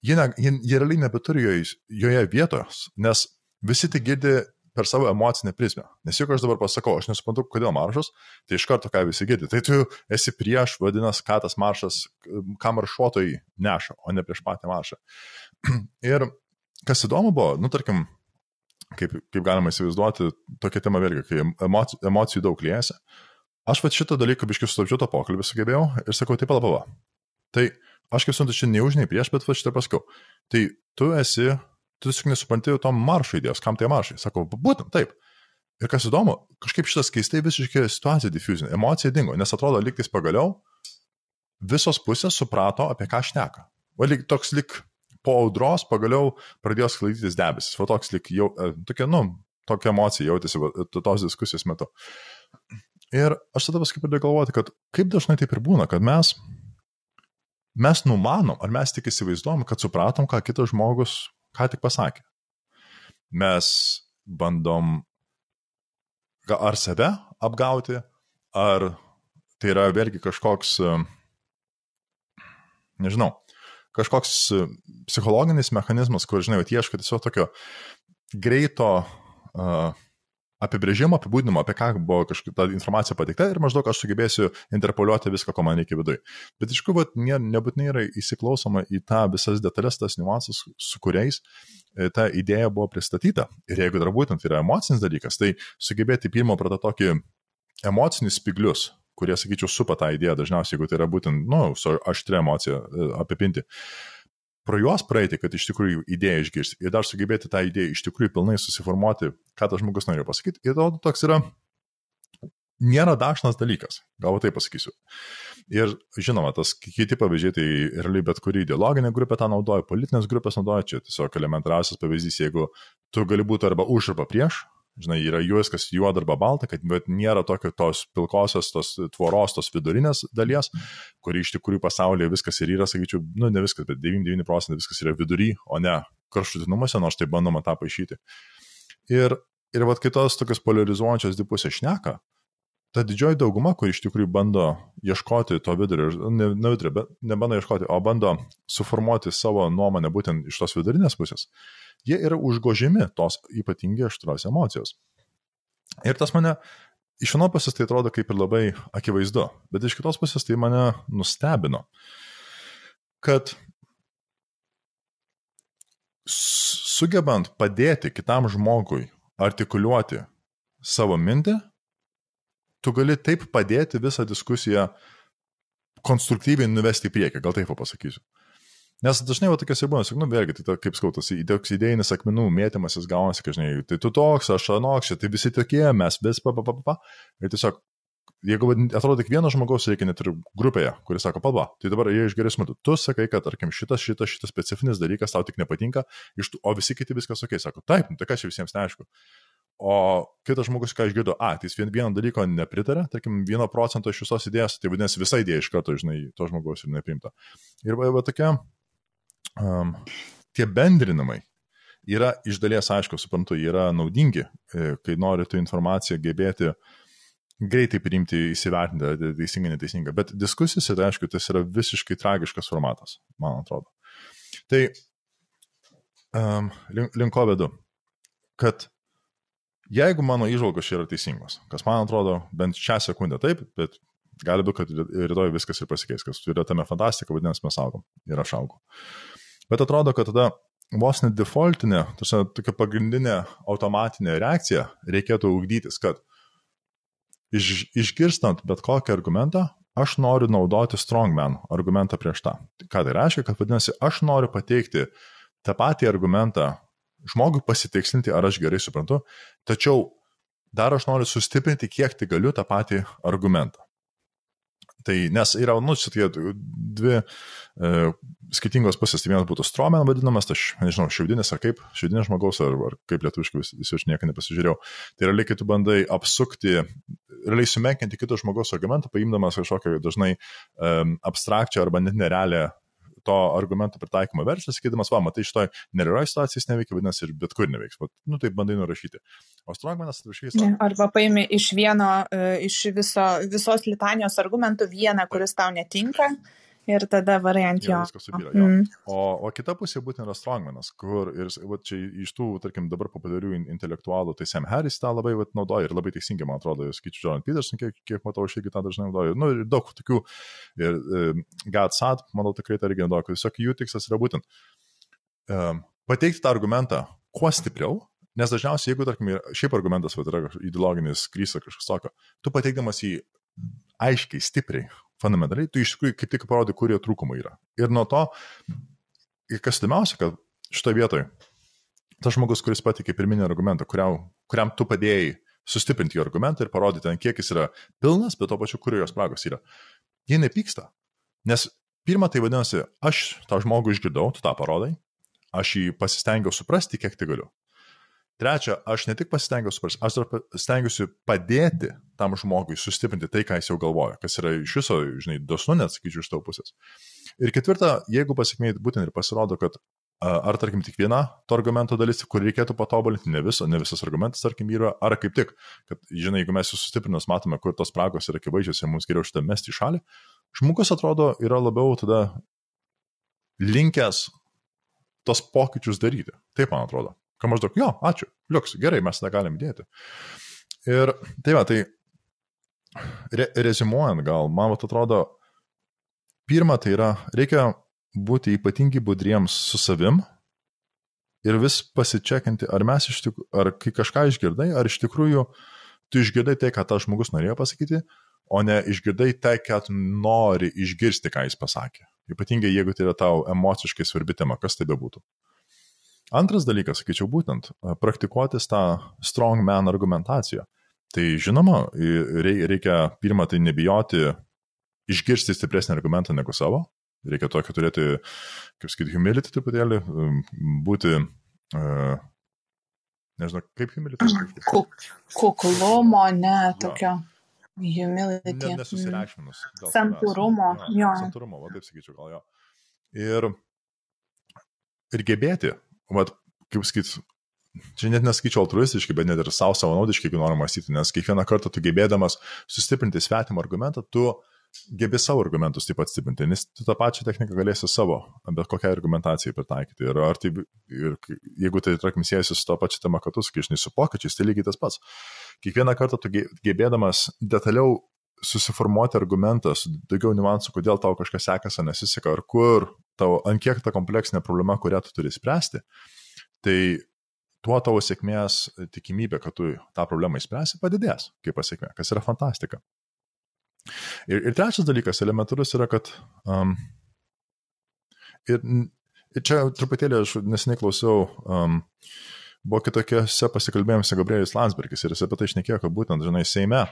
jie, ne, jie, jie realiai nebeturi joje, joje vietos, nes visi tik girdi per savo emocinę prizmę. Nes juk aš dabar pasakau, aš nesuprantu, kodėl maršas, tai iš karto ką visi girdi. Tai tu esi prieš, vadinasi, ką tas maršas, ką maršuotojai neša, o ne prieš patį maršą. Ir kas įdomu buvo, nu tarkim, kaip, kaip galima įsivaizduoti, tokia tema vėlgi, kai emocijų, emocijų daug liejasi. Aš va šitą dalyką biškiu sustabdžiu tą pokalbį sugebėjau ir sakau, taip palapava. Tai aš kaip suprantu, čia ne už, nei prieš, bet va šitą paskau. Tai tu esi tu tiesiog nesupranti to maršo idėjos, kam tai maršai. Sakau, būtent taip. Ir kas įdomu, kažkaip šitas keistai visiškai situacija difuzinė, emocija dingo, nes atrodo, liktais pagaliau visos pusės suprato, apie ką šneka. O lyg toks lik po audros pagaliau pradėjo sklaidytis debesis. O toks lik jau, e, tokia, nu, tokia emocija jautėsi tos diskusijos metu. Ir aš tada paskui pradėjau galvoti, kad kaip dažnai taip ir būna, kad mes, mes numanom, ar mes tik įsivaizduom, kad supratom, ką kitas žmogus ką tik pasakė. Mes bandom ar save apgauti, ar tai yra vėlgi kažkoks, nežinau, kažkoks psichologinis mechanizmas, kur, žinai, ieškai tiesiog tokio greito uh, apibrėžimo, apibūdinimo, apie ką buvo kažkokia informacija pateikta ir maždaug aš sugebėsiu interpoliuoti viską, ko man reikia viduje. Bet iš tikrųjų, ne, nebūtinai yra įsiklausoma į tą visas detalės, tas niuansus, su kuriais e, ta idėja buvo pristatyta. Ir jeigu dar būtent yra emocinis dalykas, tai sugebėti pirmo pradėti tokį emocinį spiglius, kurie, sakyčiau, supa tą idėją dažniausiai, jeigu tai yra būtent, na, nu, su aštria emocija e, apipinti pro juos praeiti, kad iš tikrųjų idėją išgirsti ir dar sugebėti tą idėją iš tikrųjų pilnai susiformuoti, ką tas žmogus norėjo pasakyti. Ir to toks yra, nėra dažnas dalykas, galbūt tai pasakysiu. Ir žinoma, tas kiti pavyzdžiai, tai realiai bet kuri ideologinė grupė tą naudoja, politinės grupės naudoja, čia tiesiog elementariausias pavyzdys, jeigu tu gali būti arba už arba prieš, žinai, yra viskas juoda arba balta, kad nėra tokio tos pilkosios, tos tvoros, tos vidurinės dalies, kuri iš tikrųjų pasaulyje viskas ir yra, sakyčiau, nu ne viskas, bet 99 procentai viskas yra vidury, o ne kraštutinuose, nors tai bandoma tą paaišyti. Ir, ir vad kitos tokios polarizuojančios dipusės šneka, ta didžioji dauguma, kur iš tikrųjų bando ieškoti to vidurio, ne, ne vidurio, bet nebando ieškoti, o bando suformuoti savo nuomonę būtent iš tos vidurinės pusės, jie yra užgožiami tos ypatingai aštros emocijos. Ir tas mane iš vienos pusės tai atrodo kaip ir labai akivaizdu, bet iš kitos pusės tai mane nustebino, kad sugebant padėti kitam žmogui artikuliuoti savo mintį, tu gali taip padėti visą diskusiją konstruktyviai nuvesti į priekį, gal taip pasakysiu. Nes dažnai va tokios ir būna, nu vėlgi, tai ta, kaip skautas, toks idėjinis akmenų mėtymasis gaunasi, kad žinai, tai tu toks, aš anoks, tai visi tokie, mes vis pa, pa, pa, pa. Ir tiesiog, jeigu atrodo tik vieno žmogaus reikia net ir grupėje, kuris sako, palba, tai dabar jie išgeris metu, tu sakai, kad, tarkim, šitas, šitas, šitas specifinis dalykas tau tik nepatinka, tų, o visi kiti viskas ok, sako, taip, nu, tai kas čia visiems neaišku. O kitas žmogus, ką išgirdo, a, tai jis vien, vieno dalyko nepritarė, tarkim, vieno procento iš visos idėjos, tai vadinasi, visa idėja iš karto, žinai, to žmogaus ir neprimta. Ir va, va tokia, um, tie bendrinimai yra iš dalies, aišku, suprantu, yra naudingi, e, kai nori tu informaciją gebėti greitai priimti, įsivertinti, teisingai, neteisingai. Bet diskusijose, tai aišku, tas yra visiškai tragiškas formatas, man atrodo. Tai um, link, linko vedu, kad jeigu mano įžvalgos čia yra teisingos, kas man atrodo bent šią sekundę taip, bet gali būti, kad rytoj viskas ir pasikeis, kas yra tame fantastika, vadinasi, mes augom ir aš augau. Bet atrodo, kad tada vos net defaultinė, tokia pagrindinė automatinė reakcija reikėtų ugdytis, kad iš, išgirstant bet kokį argumentą, aš noriu naudoti strongman argumentą prieš tą. Ką tai reiškia, kad vadinasi, aš noriu pateikti tą patį argumentą žmogui pasitikslinti, ar aš gerai suprantu, tačiau dar aš noriu sustiprinti, kiek tai galiu tą patį argumentą. Tai nes yra, nu, šitie dvi e, skirtingos pusės. Tai vienas būtų stromen vadinamas, tai aš nežinau, šiaudinis ar kaip, šiaudinis žmogaus, ar, ar kaip lietuviškai vis, aš nieką nepasižiūrėjau. Tai realiai, kai tu bandai apsukti, realiai sumenkinti kito žmogaus argumentą, paimdamas kažkokią dažnai um, abstrakčią arba net nerealią to argumento pritaikymo verslą, sakydamas, va, matai, šitoj nerealioje situacijos neveikia, vadinasi, ir bet kur neveiks. Bet, nu, tai bandai nurašyti. O Strongmanas atvirkščiai sako. Arba paimi iš vieno, e, iš viso, visos litanijos argumentų vieną, kuris tau netinka. Ir tada variant jo. Viskas subyra, jo. Mm. O, o kita pusė būtent yra Strongmanas, kur ir va, čia iš tų, tarkim, dabar populiarių intelektualų, tai Sam Harris tą labai va, naudoja ir labai teisingai, man atrodo, skaičiu Jordan Peterson, kiek, kiek matau, aš irgi tą dažnai naudoju. Nu, ir daug tokių, ir um, Gad Sad, manau, tikrai tą irgi naudoju, tiesiog jų tikslas yra būtent um, pateikti tą argumentą kuo stipriau, nes dažniausiai, jeigu, tarkim, šiaip argumentas va, yra ideologinis krysas kažkas tokio, tu pateikdamas jį aiškiai, stipriai, fundamentaliai, tu iš tikrųjų kaip tik parodai, kurie trūkumai yra. Ir nuo to, kas įdomiausia, kad šitoje vietoje tas žmogus, kuris patikė pirminį argumentą, kuriam, kuriam tu padėjai sustiprinti jo argumentą ir parodyti, ant kiek jis yra pilnas, bet to pačiu, kur jo spragos yra. Jie nepyksta. Nes pirmą tai vadinasi, aš tą žmogų išgirdau, tu tą parodai, aš jį pasistengiau suprasti, kiek tai galiu. Trečia, aš ne tik pasistengiu suprasti, aš dar stengiuosi padėti tam žmogui sustiprinti tai, ką jis jau galvoja, kas yra iš viso, žinai, dosnu, net sakyčiau, iš tavo pusės. Ir ketvirta, jeigu pasiekmėjai būtent ir pasirodo, kad ar, tarkim, tik viena to argumento dalis, kur reikėtų patobulinti, ne, viso, ne visas argumentas, tarkim, yra, ar kaip tik, kad, žinai, jeigu mes sustiprinus matome, kur tos spragos yra akivaizdžios ir mums geriau šitą mesti į šalį, žmogus atrodo yra labiau tada linkęs tos pokyčius daryti. Taip man atrodo. Ką maždaug, jo, ačiū, liuks, gerai, mes tą galim dėti. Ir tai va, tai re, rezimuojant gal, man atrodo, pirma tai yra, reikia būti ypatingai budriems su savim ir vis pasičekinti, ar mes iš tikrųjų, ar kai kažką išgirdai, ar iš tikrųjų tu išgirdai tai, ką tas žmogus norėjo pasakyti, o ne išgirdai tai, ką tu nori išgirsti, ką jis pasakė. Ypatingai jeigu tai yra tau emociškai svarbi tema, kas tai bebūtų. Antras dalykas, sakyčiau, būtent praktikuotis tą strongman argumentaciją. Tai žinoma, reikia pirmą tai nebijoti išgirsti stipresnį argumentą negu savo. Reikia tokio turėti, kaip sakyti, humility truputėlį, būti, uh, nežinau, kaip humility. Kuk, kuklumo, ne, tokio. Humility. Ne, nesusireikšminus. Santūrumo, jo. Santūrumo, va taip sakyčiau, gal jo. Ir, ir gebėti vat, kaip sakyt, čia net nesakyčiau altruistiškai, bet net ir savo savanaudiškai, jeigu nori mąstyti, nes kiekvieną kartą tu gebėdamas sustiprinti svetimą argumentą, tu gebi savo argumentus taip pat stiprinti, nes tu tą pačią techniką galėsi savo, bet kokiai argumentacijai pritaikyti. Ir, tai, ir jeigu tai, tarkim, siejasi su to pačiu tema, kad tu sakyšni su pokyčiais, tai lygiai tas pats. Kiekvieną kartą tu gebėdamas detaliau susiformuoti argumentą su daugiau niuansų, kodėl tau kažkas sekasi, nesiseka, ar kur tau, ant kiek ta kompleksinė problema, kurią tu turi spręsti, tai tuo tavo sėkmės tikimybė, kad tu tą problemą įspręsi, padidės kaip pasiekmė, kas yra fantastika. Ir, ir trečias dalykas, elementarus yra, kad um, ir, ir čia truputėlį aš nesiniai klausiau, um, buvo kitokiose pasikalbėjimuose Gabrielis Landsbergis ir jis apie tai išnekėjo, kad būtent, žinai, Seime,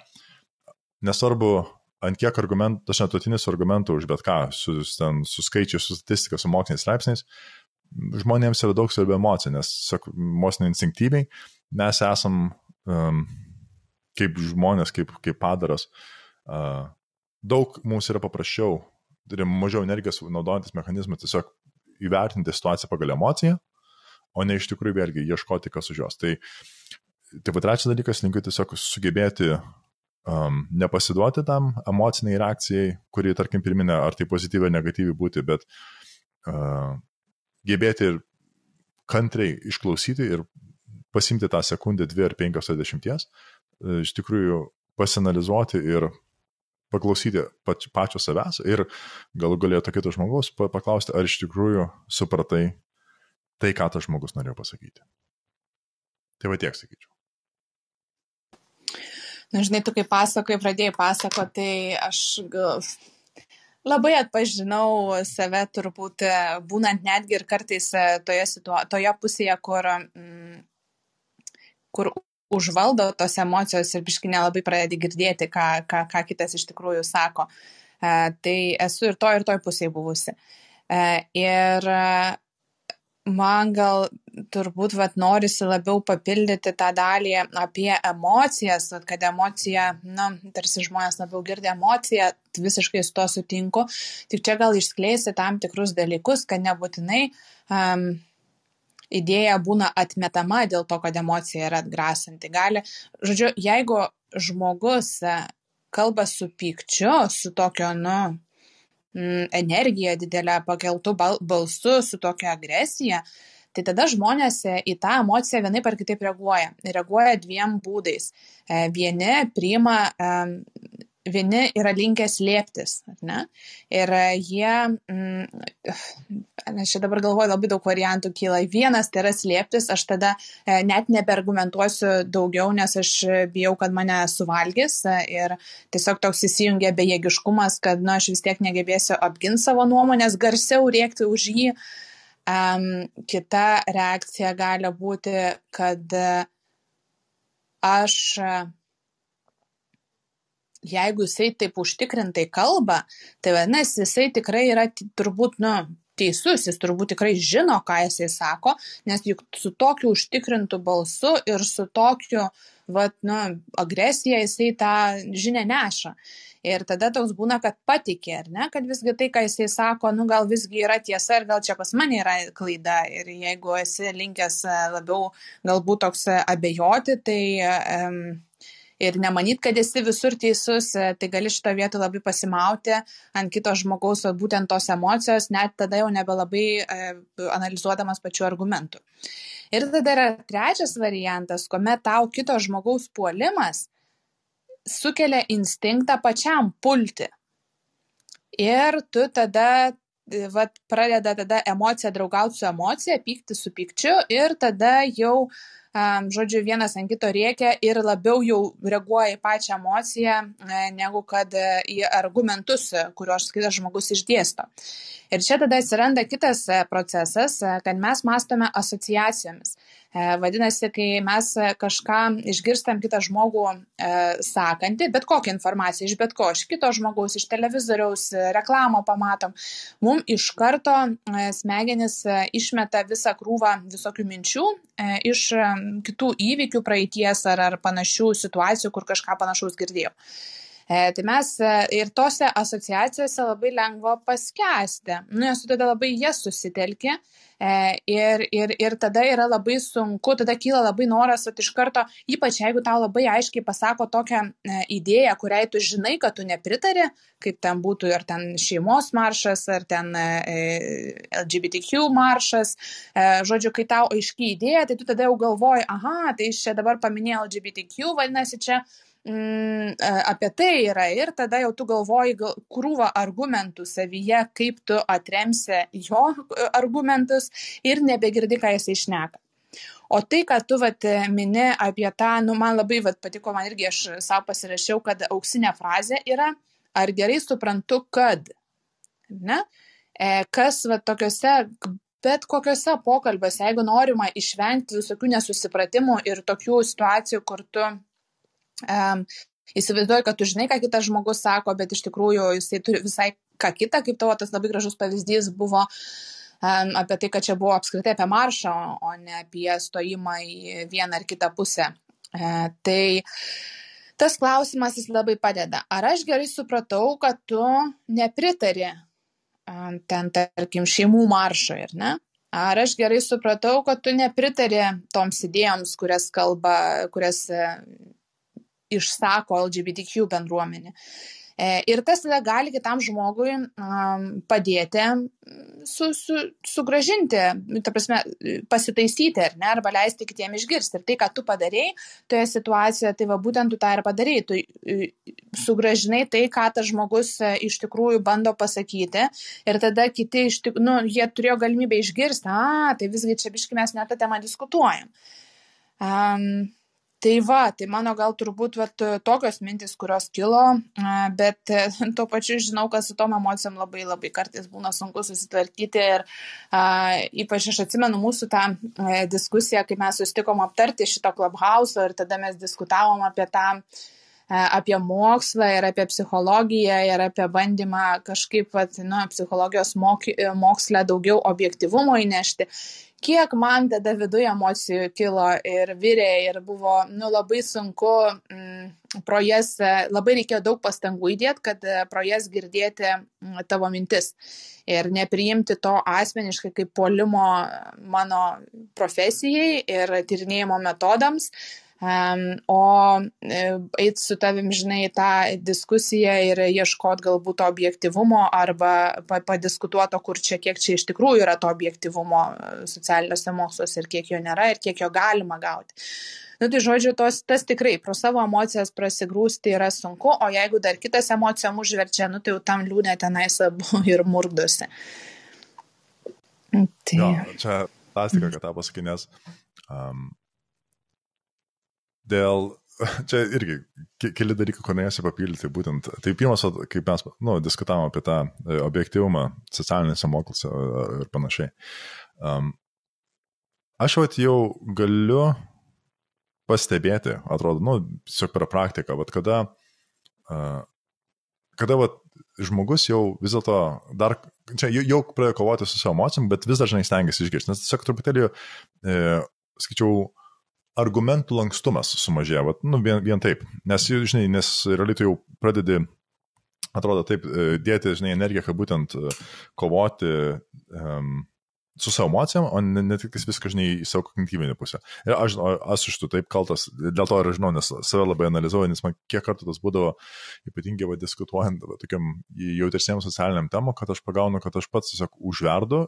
nesvarbu, ant kiek argumentų, tas netutinis argumentų už bet ką, su, ten, su skaičiais, su statistika, su moksliniais straipsniais, žmonėms yra daug svarbiau emocija, nes, mokslinio instinktyviai, mes esam um, kaip žmonės, kaip, kaip padaras, uh, daug mums yra paprasčiau, turim mažiau energijos naudojantis mechanizmą tiesiog įvertinti situaciją pagal emociją, o ne iš tikrųjų vėlgi ieškoti kas už jos. Tai, tai va trečias dalykas, linkiu tiesiog sugebėti um, nepasiduoti tam emociniai reakcijai, kuri, tarkim, pirminė, ar tai pozityviai, negatyviai būti, bet uh, gebėti ir kantriai išklausyti ir pasimti tą sekundę, dvi ar penkios ar dešimties, uh, iš tikrųjų pasinalizuoti ir paklausyti pač, pačio savęs ir galų galėtų kito žmogaus paklausti, ar iš tikrųjų supratai tai, ką tas žmogus norėjo pasakyti. Tai va tiek sakyčiau. Na, žinai, tu kaip pasakoji, pradėjai pasakoti, tai aš labai atpažinau save turbūt būnant netgi ir kartais toje, situa toje pusėje, kur, mm, kur užvaldo tos emocijos ir biški nelabai pradedi girdėti, ką, ką, ką kitas iš tikrųjų sako. Tai esu ir to, ir toj pusėje buvusi. Ir man gal turbūt vat, norisi labiau papildyti tą dalį apie emocijas, vat, kad emocija, na, tarsi žmonės labiau girdi emociją, visiškai su to sutinku, tik čia gal išskleisti tam tikrus dalykus, kad nebūtinai um, idėja būna atmetama dėl to, kad emocija yra atgrasanti. Gali, žodžiu, jeigu žmogus e, kalba su pykčiu, su tokio, nu, energija didelė, pakeltų balsu, su tokia agresija, tai tada žmonės e, į tą emociją vienaip ar kitaip reaguoja. Reaguoja dviem būdais. E, vieni priima vieni yra linkę slėptis, ar ne? Ir jie, mm, aš čia dabar galvoju, labai daug variantų kyla. Vienas tai yra slėptis, aš tada e, net nebeargumentuosiu daugiau, nes aš bijau, kad mane suvalgys e, ir tiesiog toks įsijungia bejėgiškumas, kad, na, aš vis tiek negebėsiu apginti savo nuomonės, garsiau rėkti už jį. Um, kita reakcija gali būti, kad aš jeigu jisai taip užtikrintai kalba, tai vadinasi, jisai tikrai yra turbūt, nu, teisus, jis turbūt tikrai žino, ką jisai sako, nes juk su tokiu užtikrintu balsu ir su tokiu, vat, nu, agresija jisai tą žinę neša. Ir tada toks būna, kad patikė, ar ne, kad visgi tai, ką jisai sako, nu gal visgi yra tiesa ir gal čia pas mane yra klaida. Ir jeigu esi linkęs e, labiau galbūt toks e, abejoti, tai um, ir nemanyt, kad esi visur teisus, e, tai gali šitą vietą labai pasimauti ant kito žmogaus, o būtent tos emocijos, net tada jau nebelabai e, analizuodamas pačių argumentų. Ir tada yra trečias variantas, kuomet tau kito žmogaus puolimas sukelia instinktą pačiam pulti. Ir tu tada e, vat, pradeda tada emocija draugauti su emocija, pykti su pykčiu ir tada jau uh, žodžiu, vienas ant kito rėkia ir labiau jau reaguoja į pačią emociją, e, negu kad e, į argumentus, kuriuos kitas žmogus išdėsto. Ir čia tada atsiranda kitas e, procesas, kad mes mastome asociacijomis. Vadinasi, kai mes kažką išgirstam kitą žmogų e, sakantį, bet kokią informaciją iš bet ko, iš kito žmogaus, iš televizoriaus, reklamo pamatom, mums iš karto smegenis išmeta visą krūvą visokių minčių e, iš kitų įvykių praeities ar, ar panašių situacijų, kur kažką panašaus girdėjau. E, tai mes e, ir tose asociacijose labai lengva paskesti, nu, nes tu tada labai jas susitelki e, ir, ir, ir tada yra labai sunku, tada kyla labai noras, at iš karto, ypač jeigu tau labai aiškiai pasako tokią idėją, kuriai tu žinai, kad tu nepritari, kaip ten būtų ir ten šeimos maršas, ar ten LGBTQ maršas, žodžiu, kai tau aiškiai idėja, tai tu tada jau galvoji, aha, tai iš čia dabar paminėjau LGBTQ, vadinasi, čia apie tai yra ir tada jau tu galvoji gal, krūvą argumentų savyje, kaip tu atremsi jo argumentus ir nebegirdi, ką jis išneka. O tai, kad tu vat, mini apie tą, nu, man labai vat, patiko, man irgi aš savo pasirašiau, kad auksinė frazė yra, ar gerai suprantu, kad. Ne? E, kas vat, tokiuose bet kokiuose pokalbiuose, jeigu norima išvengti visokių nesusipratimų ir tokių situacijų, kur tu um, įsivaizduoju, kad tu žinai, ką kitas žmogus sako, bet iš tikrųjų jisai turi visai ką kitą, kaip tavo tas labai gražus pavyzdys buvo um, apie tai, kad čia buvo apskritai apie maršą, o ne apie stojimą į vieną ar kitą pusę. Uh, tai tas klausimas jis labai padeda. Ar aš gerai supratau, kad tu nepritari um, ten, tarkim, šeimų maršui, ar ne? Ar aš gerai supratau, kad tu nepritari toms idėjoms, kurias kalba, kurias išsako LGBTQ bendruomenė. E, ir tas tada gali kitam žmogui padėti su, su, sugražinti, ta prasme, pasitaisyti, ar ne, arba leisti kitiem išgirsti. Ir tai, ką tu padarėjai toje situacijoje, tai va būtent tu tą ir padarėjai. Tu sugražinai tai, ką tas žmogus e, iš tikrųjų bando pasakyti. Ir tada kiti, iš tikrųjų, nu, jie turėjo galimybę išgirsti, a, tai visgi čia biški mes net tą temą diskutuojam. Um, tai va tai mano gal turbūt vat tokios mintys kurios kilo bet tuo pačiu žinau kad su tom emocijom labai labai kartais būna sunku susitvarkyti ir a, ypač aš atsimenu mūsų tą a, diskusiją kai mes susitikom aptarti šito klubhauso ir tada mes diskutavom apie tą apie mokslą ir apie psichologiją ir apie bandymą kažkaip, vat, nu, psichologijos moky, mokslę daugiau objektivumo įnešti kiek man tada viduje emocijų kilo ir virė ir buvo nu, labai sunku mm, pro jas, labai reikėjo daug pastangų įdėti, kad e, pro jas girdėti mm, tavo mintis ir nepriimti to asmeniškai kaip polimo mano profesijai ir tyrinėjimo metodams. Um, o e, eit su tavim, žinai, tą diskusiją ir ieškot galbūt to objektivumo arba padiskutuoto, kur čia, kiek čia iš tikrųjų yra to objektivumo e, socialiniuose moksluose ir kiek jo nėra ir kiek jo galima gauti. Nu, tai žodžiu, tos, tas tikrai pro savo emocijas prasigrūsti yra sunku, o jeigu dar kitas emocijom užverčia, nu, tai jau tam liūnė tenais abu ir murdosi. Tai... Jo, čia fantastika, kad tą pasakai, nes um, dėl, čia irgi keli dalykai, ko norėsiu papildyti, būtent, tai pirmas, kaip mes, nu, diskutavom apie tą e, objektivumą socialinėse mokyklose ir panašiai. Um, aš vat jau galiu pastebėti, atrodo, nu, tiesiog per praktiką, bet kada, uh, kada vat, žmogus jau vis dėlto dar, čia jau, jau pradėjo kovoti su savo emocijom, bet vis dažnai stengiasi išgirsti, nes tiesiog truputėlį, e, skaičiau, argumentų lankstumas sumažėja, vat, nu, vien, vien taip, nes, žinai, nes realiai tu jau pradedi, atrodo, taip, e, dėti, žinai, energiją, kad būtent e, kovoti um, su savo emocijom, o ne, ne tik viską, žinai, į savo kognityvinę pusę. Ir aš, aš iš tų taip kaltas, dėl to ir žinau, nes save labai analizuoju, nes man kiek kartų tas būdavo, ypatingai va, diskutuojant va, tokiam jautresniam socialiniam temam, kad aš pagaunu, kad aš pats tiesiog užverdu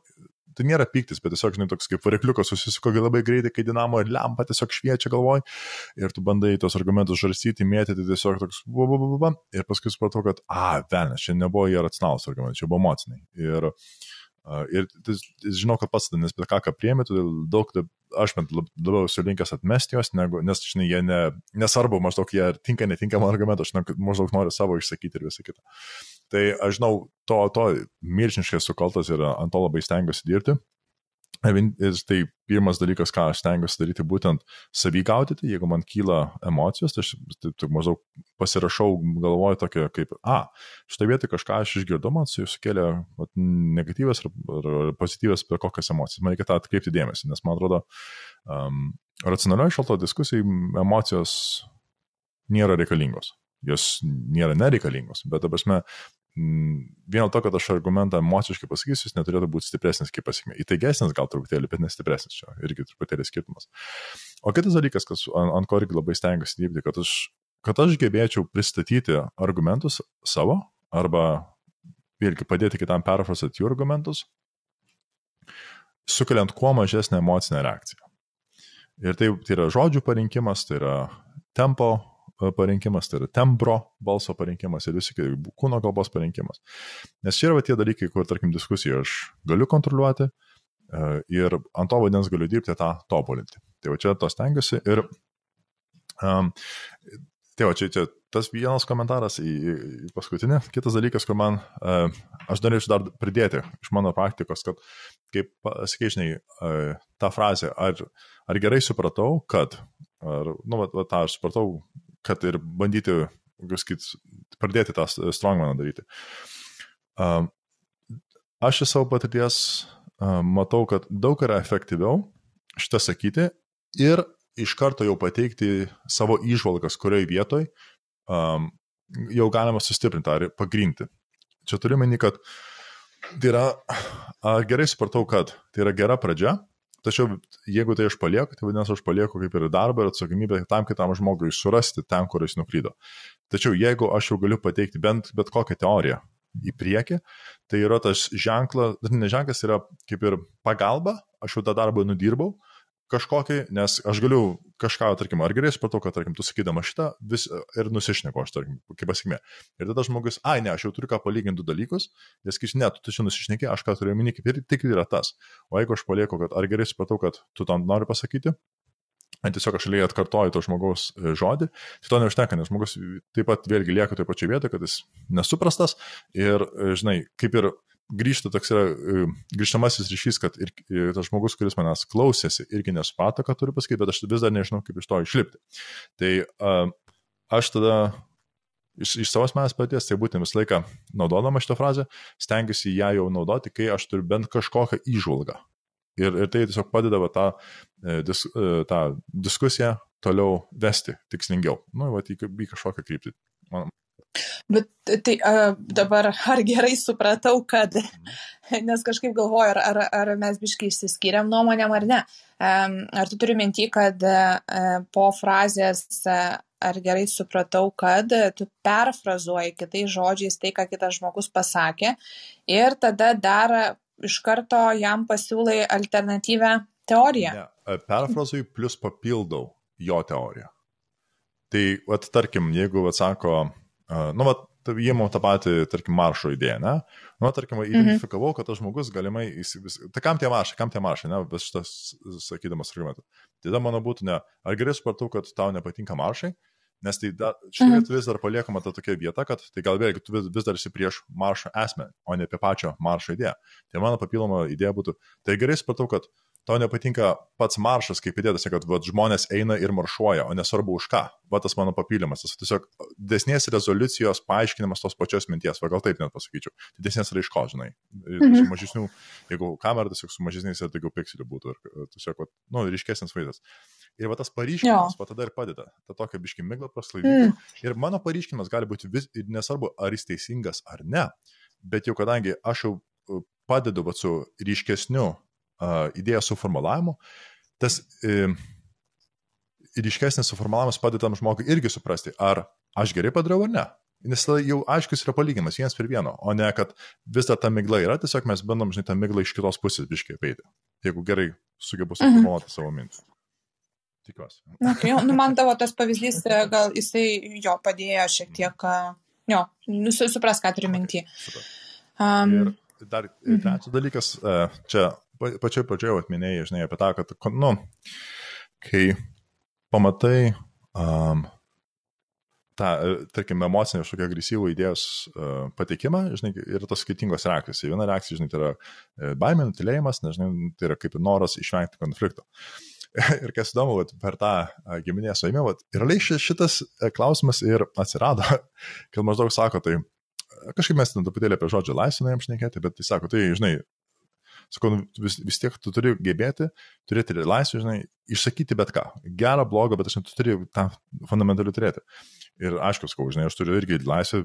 tai nėra piktis, bet tiesiog, žinai, toks kaip varikliukas susisuko labai greitai, kai dinamo ir lempa tiesiog šviečia galvoj ir tu bandai tos argumentus žarstyti, mėtyti, tai tiesiog toks, bu, bu, bu, bu, ir paskui supratau, kad, a, velnės, čia nebuvo jie racionalus argumentai, čia buvo emociniai. Ir, Ir žinau, kad pats, nes bet ką, ką priemi, todėl daug, aš bent labiau esu linkęs atmesti juos, negu, nes, žinai, jie ne, nesvarbu, maždaug jie tinka, netinka man argumentų, aš maždaug noriu savo išsakyti ir visą kitą. Tai aš žinau, to, to milžiniškai sukaltas ir ant to labai stengiuosi dirbti. Ir tai pirmas dalykas, ką aš stengiuosi daryti, būtent savygaudyti, jeigu man kyla emocijos, tai aš tai, tai maždaug pasirašau, galvoju tokia kaip, a, šitą vietą kažką aš išgirdau, man su jų sukėlė vat, negatyvas ar, ar pozityvas per kokias emocijas. Man reikia tą atkreipti dėmesį, nes man atrodo, um, racionalioje šalto diskusijai emocijos nėra reikalingos jos nėra nereikalingos, bet, ta prasme, vien to, kad aš argumentą emociškai pasakysiu, jis neturėtų būti stipresnis kaip pasiekmė. Įtaigesnis gal truputėlį, bet nestipresnis čia, irgi truputėlį skirtumas. O kitas dalykas, kas, ant, ant ko irgi labai stengiuosi dirbti, kad aš, kad aš gebėčiau pristatyti argumentus savo arba irgi padėti kitam perfrazuoti jų argumentus, sukeliant kuo mažesnę emocinę reakciją. Ir tai, tai yra žodžių parinkimas, tai yra tempo parinkimas, tai yra tembro balso parinkimas ir visi kūno kalbos parinkimas. Nes čia yra tie dalykai, kur, tarkim, diskusiją aš galiu kontroliuoti e, ir ant to vadins galiu dirbti tą tobulinti. Tai va čia tos tengiuosi ir um, Tai va, čia, čia tas vienas komentaras į, į paskutinį. Kitas dalykas, kur man, uh, aš norėčiau dar pridėti iš mano praktikos, kad, kaip sakėžinai, uh, tą frazę, ar, ar gerai supratau, kad, ar, nu, va, va, tą aš supratau, kad ir bandyti, sakyt, pradėti tą strongmaną daryti. Aš iš savo patirties matau, kad daug yra efektyviau šitą sakyti ir iš karto jau pateikti savo išvalgas, kurioje vietoj jau galima sustiprinti ar pagrinti. Čia turiu meni, kad tai yra, gerai supratau, kad tai yra gera pradžia, Tačiau jeigu tai aš palieku, tai vadinasi, aš palieku kaip ir darbą ir atsakomybę tam kitam žmogui surasti ten, kur jis nuklydo. Tačiau jeigu aš jau galiu pateikti bent bet kokią teoriją į priekį, tai yra tas ženklas, ne ženklas yra kaip ir pagalba, aš jau tą darbą nudirbau, kažkokį, nes aš galiu kažką, tarkim, ar gerai supratau, kad, tarkim, tu sakydama šitą vis ir nusišneku, aš, tarkim, kaip pasikmė. Ir tada žmogus, ai, ne, aš jau turiu ką palyginti du dalykus, jis sakys, ne, tu čia nusišneki, aš ką turiu minėti, kaip ir tik yra tas. O jeigu aš palieku, kad ar gerai supratau, kad tu tam nori pasakyti, tiesiog aš lygiai atkartoju to žmogaus e, žodį, tai to neužtenka, nes žmogus taip pat vėlgi lieka toje pačioje vietoje, kad jis nesuprastas ir, e, žinai, kaip ir grįžta toks yra e, grįžtamasis ryšys, kad ir, ir tas žmogus, kuris manęs klausėsi, irgi nesuprato, ką turiu pasakyti, bet aš vis dar nežinau, kaip iš to išlipti. Tai aš tada iš, iš savo asmenės paties, tai būtent visą laiką naudodama šitą frazę, stengiuosi ją jau naudoti, kai aš turiu bent kažkokią įžvalgą. Ir, ir tai tiesiog padeda va, tą, e, dis, e, tą diskusiją toliau vesti tikslingiau. Nu, va, į, į kažkokią kryptį. Man, Bet tai a, dabar ar gerai supratau, kad, nes kažkaip galvoju, ar, ar, ar mes biškai išsiskiriam nuomonėm ar ne. Ar tu turi minti, kad po frazės ar gerai supratau, kad tu perfrazuoji kitais žodžiais tai, ką kitas žmogus pasakė ir tada dar iš karto jam pasiūlai alternatyvę teoriją. Ne, perfrazuoju plus papildau jo teoriją. Tai, vat, tarkim, jeigu atsako, nu, vat, įėmiau tą patį, tarkim, maršo idėją, ne? Nu, tarkim, mhm. identifikavau, kad tas žmogus galimai įsivis... Tai kam tie maršai, kam tie maršai, ne? Bet šitas sakydamas argumentas. Tada mano būtų ne, ar gerai supratau, kad tau nepatinka maršai, nes tai da, šioje mhm. vis dar paliekama ta tokia vieta, kad tai gal vėlgi tu vis, vis dar esi prieš maršo esmę, o ne apie pačią maršo idėją. Tai mano papildoma idėja būtų, tai gerai supratau, kad tau nepatinka pats maršas, kaip įdėtas, kad vat, žmonės eina ir maršuoja, o nesvarbu už ką. Va tas mano papildymas, tas tiesiog desnės rezoliucijos paaiškinimas tos pačios minties, va gal taip net pasakyčiau. Desnės raiškos, žinai. Mhm. Su mažesniu, jeigu kamera tiesiog su mažesniais ir daugiau pikselių būtų, ir tiesiog, va, nu, ryškesnis vaizdas. Ir va tas paryškinimas, va tada ir padeda. Ta tokia biški migla praslaidyti. Mm. Ir mano paryškinimas gali būti vis, nesvarbu, ar jis teisingas ar ne, bet jau kadangi aš jau padedu va su ryškesniu idėjos suformulavimu, tas e, ryškesnis suformulavimas padeda tam žmogui irgi suprasti, ar aš gerai padariau ar ne. Nes tada jau aiškus yra palyginimas vienas per vieno, o ne kad vis dar ta migla yra, tiesiog mes bandom, žinai, tą miglą iš kitos pusės biškiai apeiti. Jeigu gerai sugebu mhm. suformuoluoti mhm. savo mintį. Tikiuosi. Okay, nu, man tavo tas pavyzdys, e, gal jisai jo padėjo šiek tiek, jo, nu, supras, ką turiu mintį. Um, ir dar mhm. trečias dalykas, e, čia pačioj pradžioje atminėjai, žinai, apie tą, kad, nu, kai pamatai um, tą, tarkim, emocinį kažkokią agresyvų idėjos uh, pateikimą, žinai, yra tos skirtingos reakcijos. Viena reakcija, žinai, tai yra e, baimė, nutilėjimas, nežinai, tai yra kaip noras išvengti konflikto. ir kas įdomu, vat, per tą giminės suėmimą, ir realiai šitas e, klausimas ir atsirado, kad maždaug sako, tai kažkaip mes ten truputėlį apie žodžią laisvę norėjom šnekėti, bet tai sako, tai, žinai, Sakau, nu, vis, vis tiek tu turi gebėti, turėti laisvę, žinai, išsakyti bet ką. Gerą, blogą, bet aš tu turi tą fundamentalių turėti. Ir aišku, sakau, žinai, aš turiu irgi laisvę,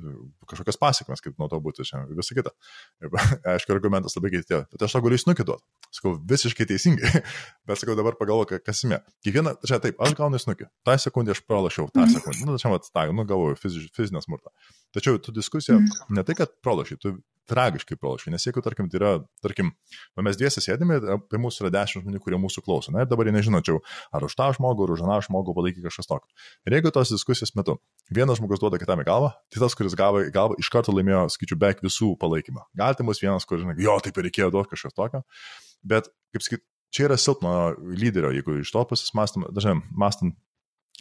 kažkokias pasiekmes, kaip nuo to būti, žinai, visą kitą. Ir, aišku, argumentas labai keitė, bet aš to galiu įsnukiduoti. Sakau, visiškai teisingai. Bet sakau, dabar pagalvoju, kas įmė. Kiekvieną, čia taip, aš gaunu įsnukį. Ta sekundė aš pralašiau, tą mhm. sekundę. Nu, čia mat, tą, nu, fiz, fizinę smurtą. Tačiau tu diskusiją mhm. ne tai, kad pralašiai, tu tragiškai pralašiai. Nes jeigu, tarkim, tai yra, tarkim, mes dviesi sėdime, apie mūsų yra dešimt žmonių, kurie mūsų klauso. Na ir dabar jie nežinočiau, ar už tą žmogų, ar už aną žmogų palaikyti kažkas tokio. Ir jeigu tos diskusijos metu vienas žmogus duoda kitam į galvą, tai tas, kuris gavo į galvą, iš karto laimėjo, skaičiu, beveik visų palaikymą. Galite mus vienas, kur, žinai, jo, taip ir reikėjo duoti kažkas tokio. Bet, kaip sakyt, čia yra silpno lyderio, jeigu iš to pusės mąstam, dažnai mąstant,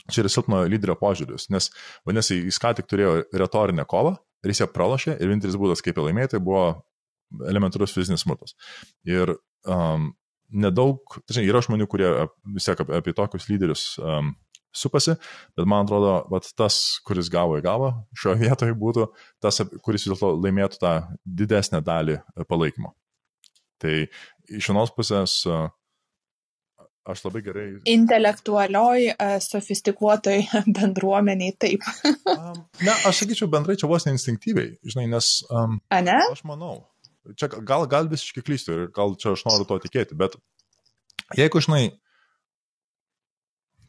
čia yra silpno lyderio požiūris, nes, vadinasi, jis ką tik turėjo retorinę kovą ir jis ją pralošė ir vienintelis būdas, kaip ją laimėti, buvo elementarus fizinis smurtas. Ir um, nedaug, tačiau yra žmonių, kurie vis tiek apie, apie tokius lyderius um, supasi, bet man atrodo, vat, tas, kuris gavo į galvą šioje vietoje būtų tas, kuris vis dėlto laimėtų tą didesnę dalį palaikymo. Tai iš vienos pusės aš labai gerai. Intelektualioj, sofistikuotoj bendruomeniai taip. ne, aš sakyčiau bendrai čia vos neinstinktyviai, žinai, nes... Um, A ne? Aš manau. Čia gal, gal visiškai klystu ir gal čia aš noriu to tikėti, bet jeigu, žinai,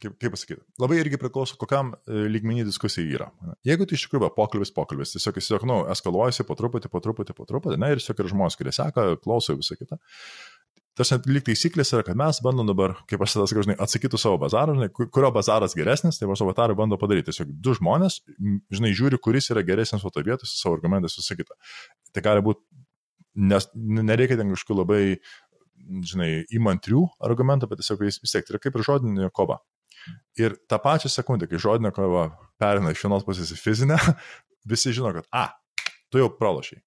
kaip, kaip pasakyti, labai irgi priklauso, kokiam e, lygmenį diskusija yra. Jeigu tai iš tikrųjų pokalbis, pokalbis, tiesiog, tiesiog, nu, eskaluojasi po truputį, po truputį, po truputį, na ir tiesiog ir žmonės, kurie seka, klauso visą kitą. Tas net lyg taisyklės yra, kad mes bandom dabar, kaip aš tada sakau, žinai, atsakyti savo bazarą, žinai, kurio bazaras geresnis, tai mūsų avatarai bando padaryti. Tiesiog du žmonės, žinai, žiūri, kuris yra geresnis foto vietos su savo argumentais, kitą. Tai gali būti, nes nereikia ten kažkokių labai, žinai, įmantrių argumentų, bet tiesiog vis tiek tai yra kaip ir žodinė kova. Ir tą pačią sekundę, kai žodinė kova perina iš vienos pusės į fizinę, visi žino, kad, a, tu jau pralašiai.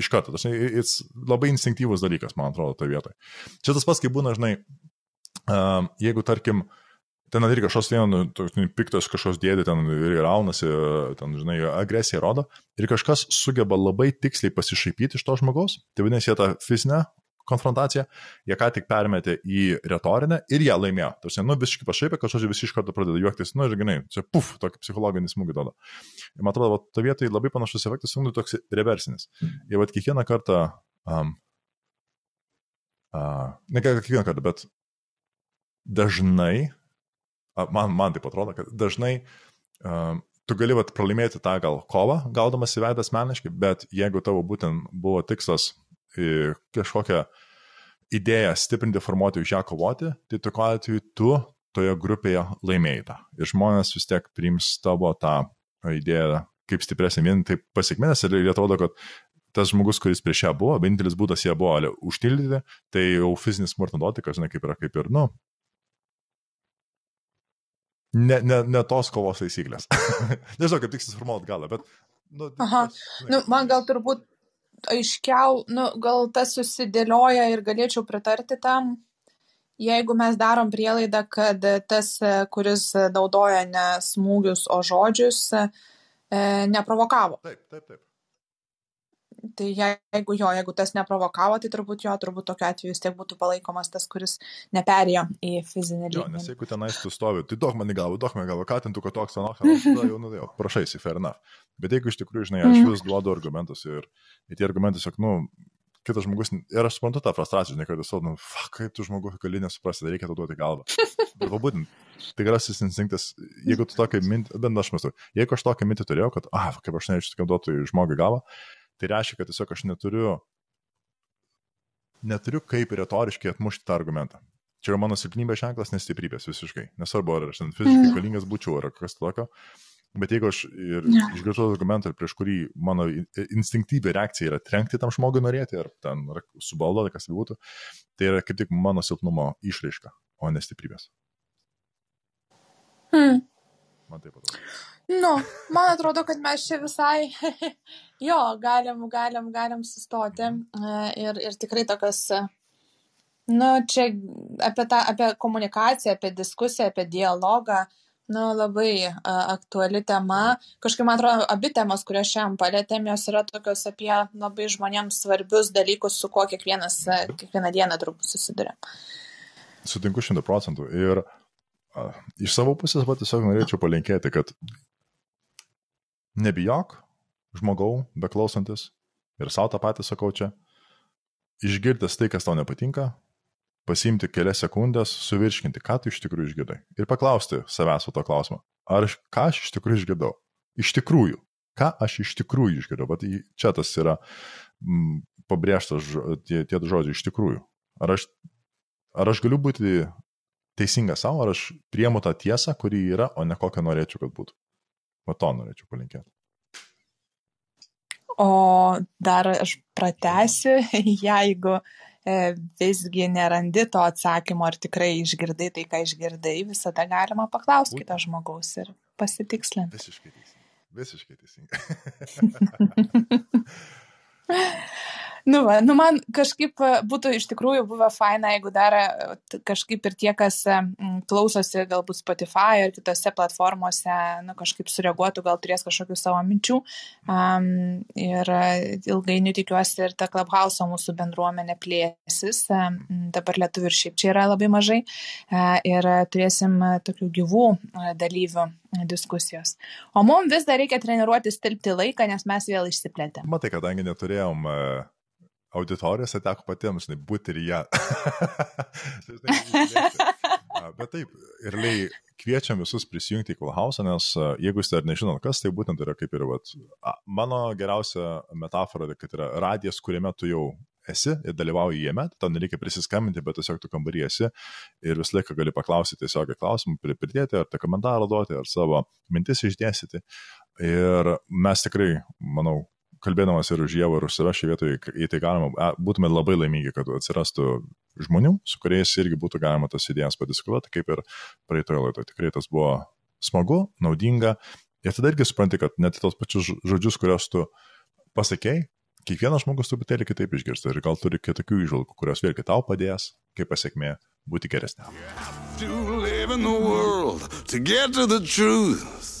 Iš karto, tas labai instinktyvus dalykas, man atrodo, toje vietoje. Čia tas pats, kai būna, žinai, um, jeigu, tarkim, ten irgi kažkas vieno, nu, nu, piktas kažkoks dėdė, ten ir raunasi, ten, žinai, agresiją rodo, ir kažkas sugeba labai tiksliai pasišaipyti iš to žmogaus, tai vadinasi, jie tą fizinę konfrontaciją, jie ką tik permetė į retorinę ir ją laimėjo. Tarsi, nu, visiškai pašaipė, žodžiu visi iš karto pradeda juoktis, nu ir grinai, čia puf, tokį psichologinį smūgį duoda. Ir man atrodo, to vietoj labai panašus efektas, nu, toks reversinis. Ir vad kiekvieną kartą, um, uh, ne kiekvieną kartą, bet dažnai, man, man taip atrodo, kad dažnai um, tu gali vat, pralaimėti tą gal kovą, gaudamas į veidą asmeniškai, bet jeigu tavo būtent buvo tikslas kažkokią idėją stiprinti, formuoti, už ją kovoti, tai tokiu atveju tu toje grupėje laimėjai tą. Ir žmonės vis tiek priims tavo tą idėją kaip stipresnė vien taip pasiekmės ir atrodo, kad tas žmogus, kuris prieš ją buvo, vienintelis būdas ją buvo užtildyti, tai jau fizinis smurto duoti, kas, žinai, kaip yra, kaip ir, nu, ne, ne, ne tos kovos taisyklės. Nežinau, kaip tik susiformuot galą, bet... Nu, Aha, tas, žinai, nu, man gal turbūt aiškiau, nu, gal tas susidėlioja ir galėčiau pritarti tam, jeigu mes darom prielaidą, kad tas, kuris naudoja ne smūgius, o žodžius, e, neprovokavo. Taip, taip, taip. Tai jeigu jo, jeigu tas neprovokavo, tai turbūt jo, turbūt tokiu atveju vis tiek būtų palaikomas tas, kuris neperėjo į fizinį lygį. Jo, nes jeigu tenais tu stovi, tai duok man į galvą, duok man į galvą, ką ten tu, kad toks anoks, tada jau, nu, jau, prašai, fair enough. Bet jeigu iš tikrųjų, žinai, aš mhm. vis duodu argumentus ir, ir tie argumentai, sak, nu, kitas žmogus, ir aš suprantu tą frustraciją, žinai, kad esu, nu, fuck, kaip tu žmogus gali nesuprasti, reikia tau duoti galvą. Bet būtent, tikrasis instinktas, jeigu tu tokia mintį, bent aš mąstu, jeigu aš tokią mintį turėjau, kad, ah, kaip aš nežinau, kad duotų žmogui galvą, Tai reiškia, kad tiesiog aš neturiu, neturiu kaip retoriškai atmušti tą argumentą. Čia yra mano silpnybė ženklas, nestiprybės visiškai. Nesvarbu, ar aš ten fiziškai mm. galingas būčiau, ar kas tokio. Bet jeigu aš ir yeah. išgirdau argumentą, prieš kurį mano instinktyvi reakcija yra trenkti tam žmogui norėti, ar ten subaldoti, kas tai būtų, tai yra kaip tik mano silpnumo išraiška, o nestiprybės. Hmm. Man taip atrodo. Nu, man atrodo, kad mes čia visai, jo, galim, galim, galim sustoti e, ir, ir tikrai tokios, nu, čia apie, tą, apie komunikaciją, apie diskusiją, apie dialogą, nu, labai a, aktuali tema. Kažkaip, man atrodo, abi temos, kurias šiandien palėtėm, jos yra tokios apie labai žmonėms svarbius dalykus, su kuo kiekvienas, kiekvieną dieną turbūt susiduria. Sutinku šimtų procentų. Ir iš savo pusės, va, tiesiog norėčiau palinkėti, kad nebijok žmogau, beklausantis, ir savo tą patį sakau čia, išgirdęs tai, kas tau nepatinka, pasimti kelias sekundės, suvirškinti, ką tu iš tikrųjų išgirdai. Ir paklausti savęs to klausimą. Ar ką aš iš tikrųjų išgirdau? Iš tikrųjų. Ką aš iš tikrųjų išgirdau? Bet čia tas yra m, mm, pabrėžtas tie, tie žodžiai iš tikrųjų. Ar aš, ar aš galiu būti teisingas savo, ar aš priemu tą tiesą, kuri yra, o ne kokią norėčiau, kad būtų. O to norėčiau palinkėti. O dar aš pratęsiu, jeigu e, visgi nerandi to atsakymo, ar tikrai išgirdai tai, ką išgirdai, visada galima paklausti kito žmogaus ir pasitikslinti. Visiškai teisingai. Visiškai teisingai. Nu, va, nu, man kažkaip e, būtų iš tikrųjų buvę faina, jeigu dar e, kažkaip ir tie, kas e, klausosi galbūt Spotify ar kitose platformose, nu, kažkaip sureaguotų, gal turės kažkokių savo minčių. Um, ir ilgainiui tikiuosi ir ta Clubhouse mūsų bendruomenė plėsis. Um, dabar lietuvių ir šiaip čia yra labai mažai. Uh, ir turėsim tokių gyvų dalyvių diskusijos. O mums vis dar reikia treniruotis tilpti laiką, nes mes vėl išsiplėtėm. Matai, kadangi neturėjom uh auditorijose teko patiems, žinai, būti ir ją. Bet taip, ir lei kviečiam visus prisijungti į Kulhausą, nes jeigu jūs dar nežinot, kas tai būtent yra kaip ir, vat, mano geriausia metafora, kad yra radijas, kuriame tu jau esi ir dalyvauji jame, tau nereikia prisiskambinti, bet tiesiog tu kambarį esi ir visą laiką gali paklausyti tiesiog klausimų, pridėti, ar tai komentarą duoti, ar savo mintis išdėstyti. Ir mes tikrai, manau, kalbėdamas ir už Dievą, ir už save šioje vietoje, jei tai galima, būtume labai laimingi, kad atsirastų žmonių, su kuriais irgi būtų galima tas idėjas padiskutuoti, kaip ir praeitoje laidoje. Tikrai tas buvo smagu, naudinga. Ir tada irgi supranti, kad net tos pačius žodžius, kuriuos tu pasakėjai, kiekvienas žmogus truputėlį kitaip išgirsta ir gal turi kitokių išvalgų, kurios vėlgi tau padės, kaip pasiekmė, būti geresniam. to